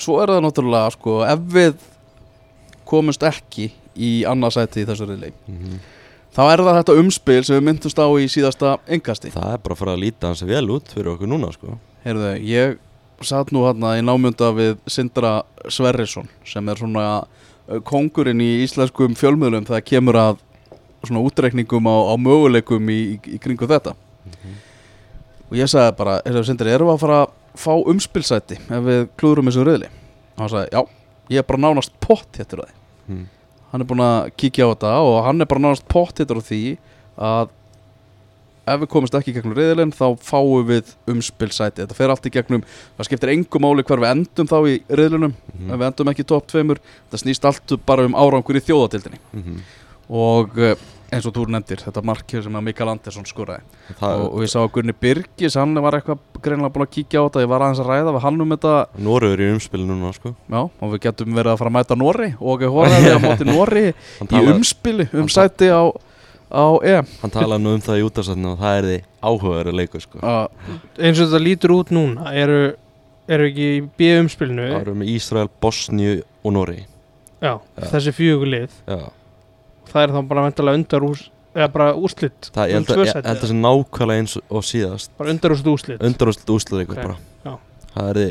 svo er það náttúrulega sko, ef við komumst ekki í annarsæti í þessu riðli mm þá er það þetta umspil sem við myndumst á í síðasta engasti það er bara að fara að líta hans vel út fyrir okkur núna sko. Heyrðu, ég satt nú hérna í námjönda við Sindra Sverrisson sem er svona uh, kongurinn í íslenskum fjölmiðlum þegar kemur að svona útreikningum á, á möguleikum í, í, í kringu þetta og ég sagði bara, erum við að fara að fá umspilsæti ef við klúðurum þessu riðli? Og hann sagði, já, ég er bara nánast pott héttur það mm. hann er búinn að kíkja á þetta og hann er bara nánast pott héttur á því að ef við komumst ekki gegnum riðilinn þá fáum við umspilsæti. Þetta fer allt í gegnum, það skiptir engum máli hver við endum þá í riðlinum Mhm. ef við endum ekki topp tveimur, það snýst allt bara um árangur í þjóðatildinni Mm og eh, eins og þú nefndir þetta markið sem að Mikael Andersson skoraði það, og, og ég sá að Gunni Birgis hann var eitthvað greinlega búinn að kíkja á þetta ég var aðeins að ræða við hann um þetta Norður er í umspil núna sko. já, og við getum verið að fara að mæta Norri og ég horfaði á móti hann, í tala, umspili um sæti á, á EM hann talaði nú um það í útastætinu og það er því áhugaður leikur sko. að eins og þetta lítur út núna eru, eru ekki í B-umspilinu það eru með Ísrael, Bosníu og Norri já, Já. þessi fjögur lið Já. Það er þá bara vendalega undar ús eða bara úrslit það, ég um held að, tvö ég sæti, held að sé nákvæmlega eins og síðast. Bara undar úrslit. Úrslit undarúslit úsleikur Ok, bara. Já. það er því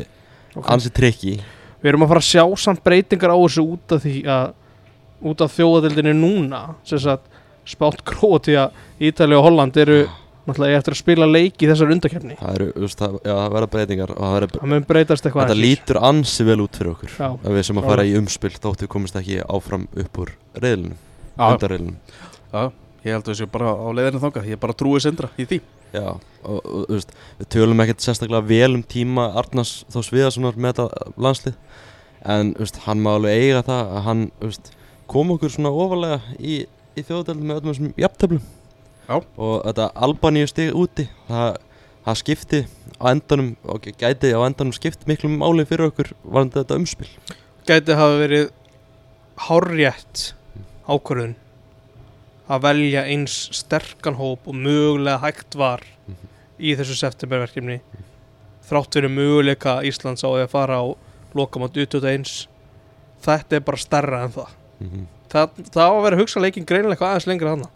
Ok. ansi trikki við erum að fara að sjá samt breytingar á þessu út af því að út af þjóðadildinni núna. Sem sagt spátt Króatíða, Ítalið og Holland eru náttúrulega eftir að spila leiki í þessar undakefni það eru, þú veist, það, já, það verða breytingar það verða það mun breytast eitthvað Þetta lítur ansi vel út fyrir okkur. Já. Ef við sem að fara í umspil þóttu við komist ekki áfram upp úr reyðlunum Undarreyðlunum já, ég held að við séum bara á leiðinu þangað. Ég bara trúi Sindra í því. Já, og, og þú veist, við tölum ekkert sérstaklega vel um tíma Arnars þó Sviðarssonar með þetta landslið En veist, hann má alveg eiga það að hann veist, kom okkur svona ofalega í, í þjóðdældum með öllum þessum jafntöflum Já. Og þetta Albaníu stig úti það, það skipti á endanum og gæti á endanum skipt miklu máli fyrir okkur varandi þetta umspil. Gæti hafa verið hárrétt ákvörðun að velja eins sterkan hóp og mögulega hægt var í þessu septemberverkefni þrátt fyrir möguleika Íslands á að fara á lokamót 21 þetta er bara stærra en það. Mm það, það á að vera hugsa leikin greinilega eitthvað aðeins lengra þannig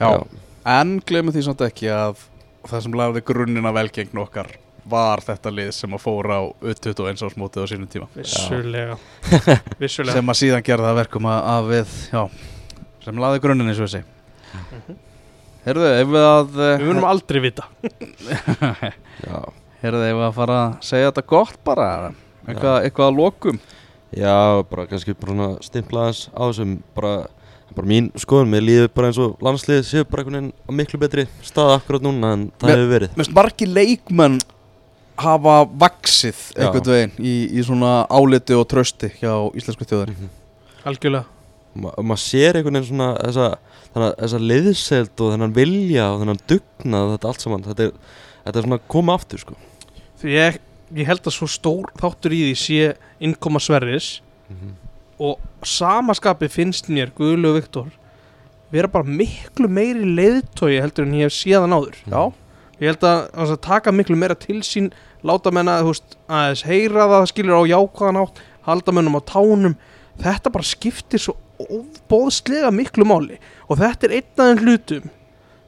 já. en glemum því samt ekki að það sem lagði grunnina velgengn okkar var þetta lið sem að fóra á 21 ásmótið á sínum tíma. Vissulega. Vissulega. Sem að síðan gerða verkum að, að við já, sem lagði grunnina eins og þessi Mhm. Herðu, ef við að við munum aldrei vita. Já, Herðu, ef við að fara að segja þetta gott bara eitthvað, eitthvað að lokum? Já, bara kannski bara svona stimpla aðeins á þessum bara, bara mín skoðun, mér líður bara eins og landslið séu bara einhvern veginn á miklu betri stað akkurat núna en það Mér- hefur verið. Mest margir leikmenn hafa vaksið einhvern veginn í, í svona áliti og trösti hjá íslensku þjóðar Mhm. algjörlega. Ma, maður sér einhvern veginn svona þessa, þennan, þessa liðselt og þennan vilja og þennan dugnað þetta allt saman. Þetta er, þetta er svona koma aftur sko. Því ég, ég held að svo stór þáttur í því sé innkoma Sverris og samaskapi finnst mér Guðlu og Viktor vera bara miklu meiri leiðtói heldur en ég hef séðan áður. Já, ég held að, að taka miklu meira til sín láta menna veist, aðeins heyra það skilur á jákvæðan átt halda mennum á tánum. Þetta bara skiptir svo óbóðslega miklu máli. Og þetta er einn af þeim hlutum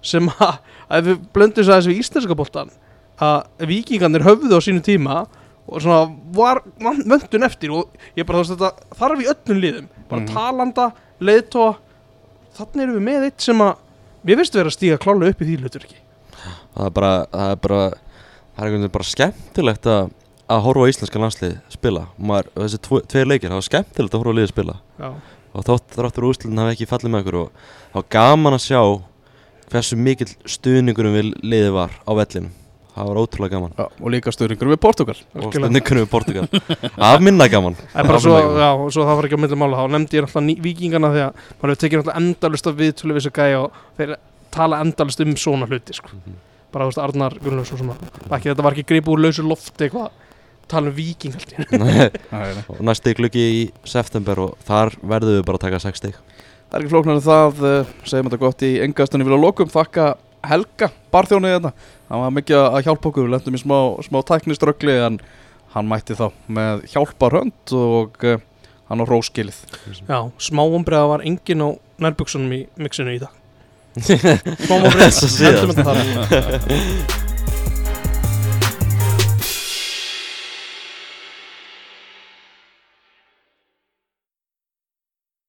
sem að, að við blöndum svo aðeins við íslenska boltan að vikingarnir höfðu á sínu tíma og svona var vöntun eftir. Og ég bara þú veist þetta þarf í öllum liðum. Bara Mhm. talanda, leiðtóa þannig erum við með eitt sem að mér finnst vera að stíga klálega upp í því hlutur ekki það er bara það er bara það er einhvern veginn bara skemmtilegt að að horfa á íslenska landslið spila. Og maður, þessi tvo, tveir leikir, það var skemmtilegt að horfa á liðið spila. Já, og þótt þráttur úrslitin hafi ekki fallið með okkur og það var gaman að sjá hversu mikill stuðningurum við liðið var á vellinum. Það var ótrúlega gaman. Já, og líka stöðningur við Portugal. Og algjörlega. stuðningurum við Portugal. Var minna gaman. Það er bara svo, já, svo það var ekki á milli mála. Þá nefndi ég náttúrulega því að maður hefur tekið náttúrulega endalust af viðtölu við þessu gæja og þeir tala endalust um svona hluti sko. Mhm. bara þú veist Arnar Gunnlaugsson sem að ekki, þetta var ekki gripu úr lausu lofti eitthvað tala um viking held ég Nei, nei. og næsti gluggi í september og þar verðum við bara að taka 6 stig Það er ekki flóknar en það, uh, segjum þetta gott í engastunni vilja lokum, þakka Helga barþjónið þetta, hann var mikið að hjálpa okkur, við lendum í smá, smá tækniströggli en hann mætti þá með hjálparhönd og uh, hann á róskilið. Já, smá ombriða var engin á nærbuksunum í mixinu í dag Smá ombriða, Svo síðast. þetta þar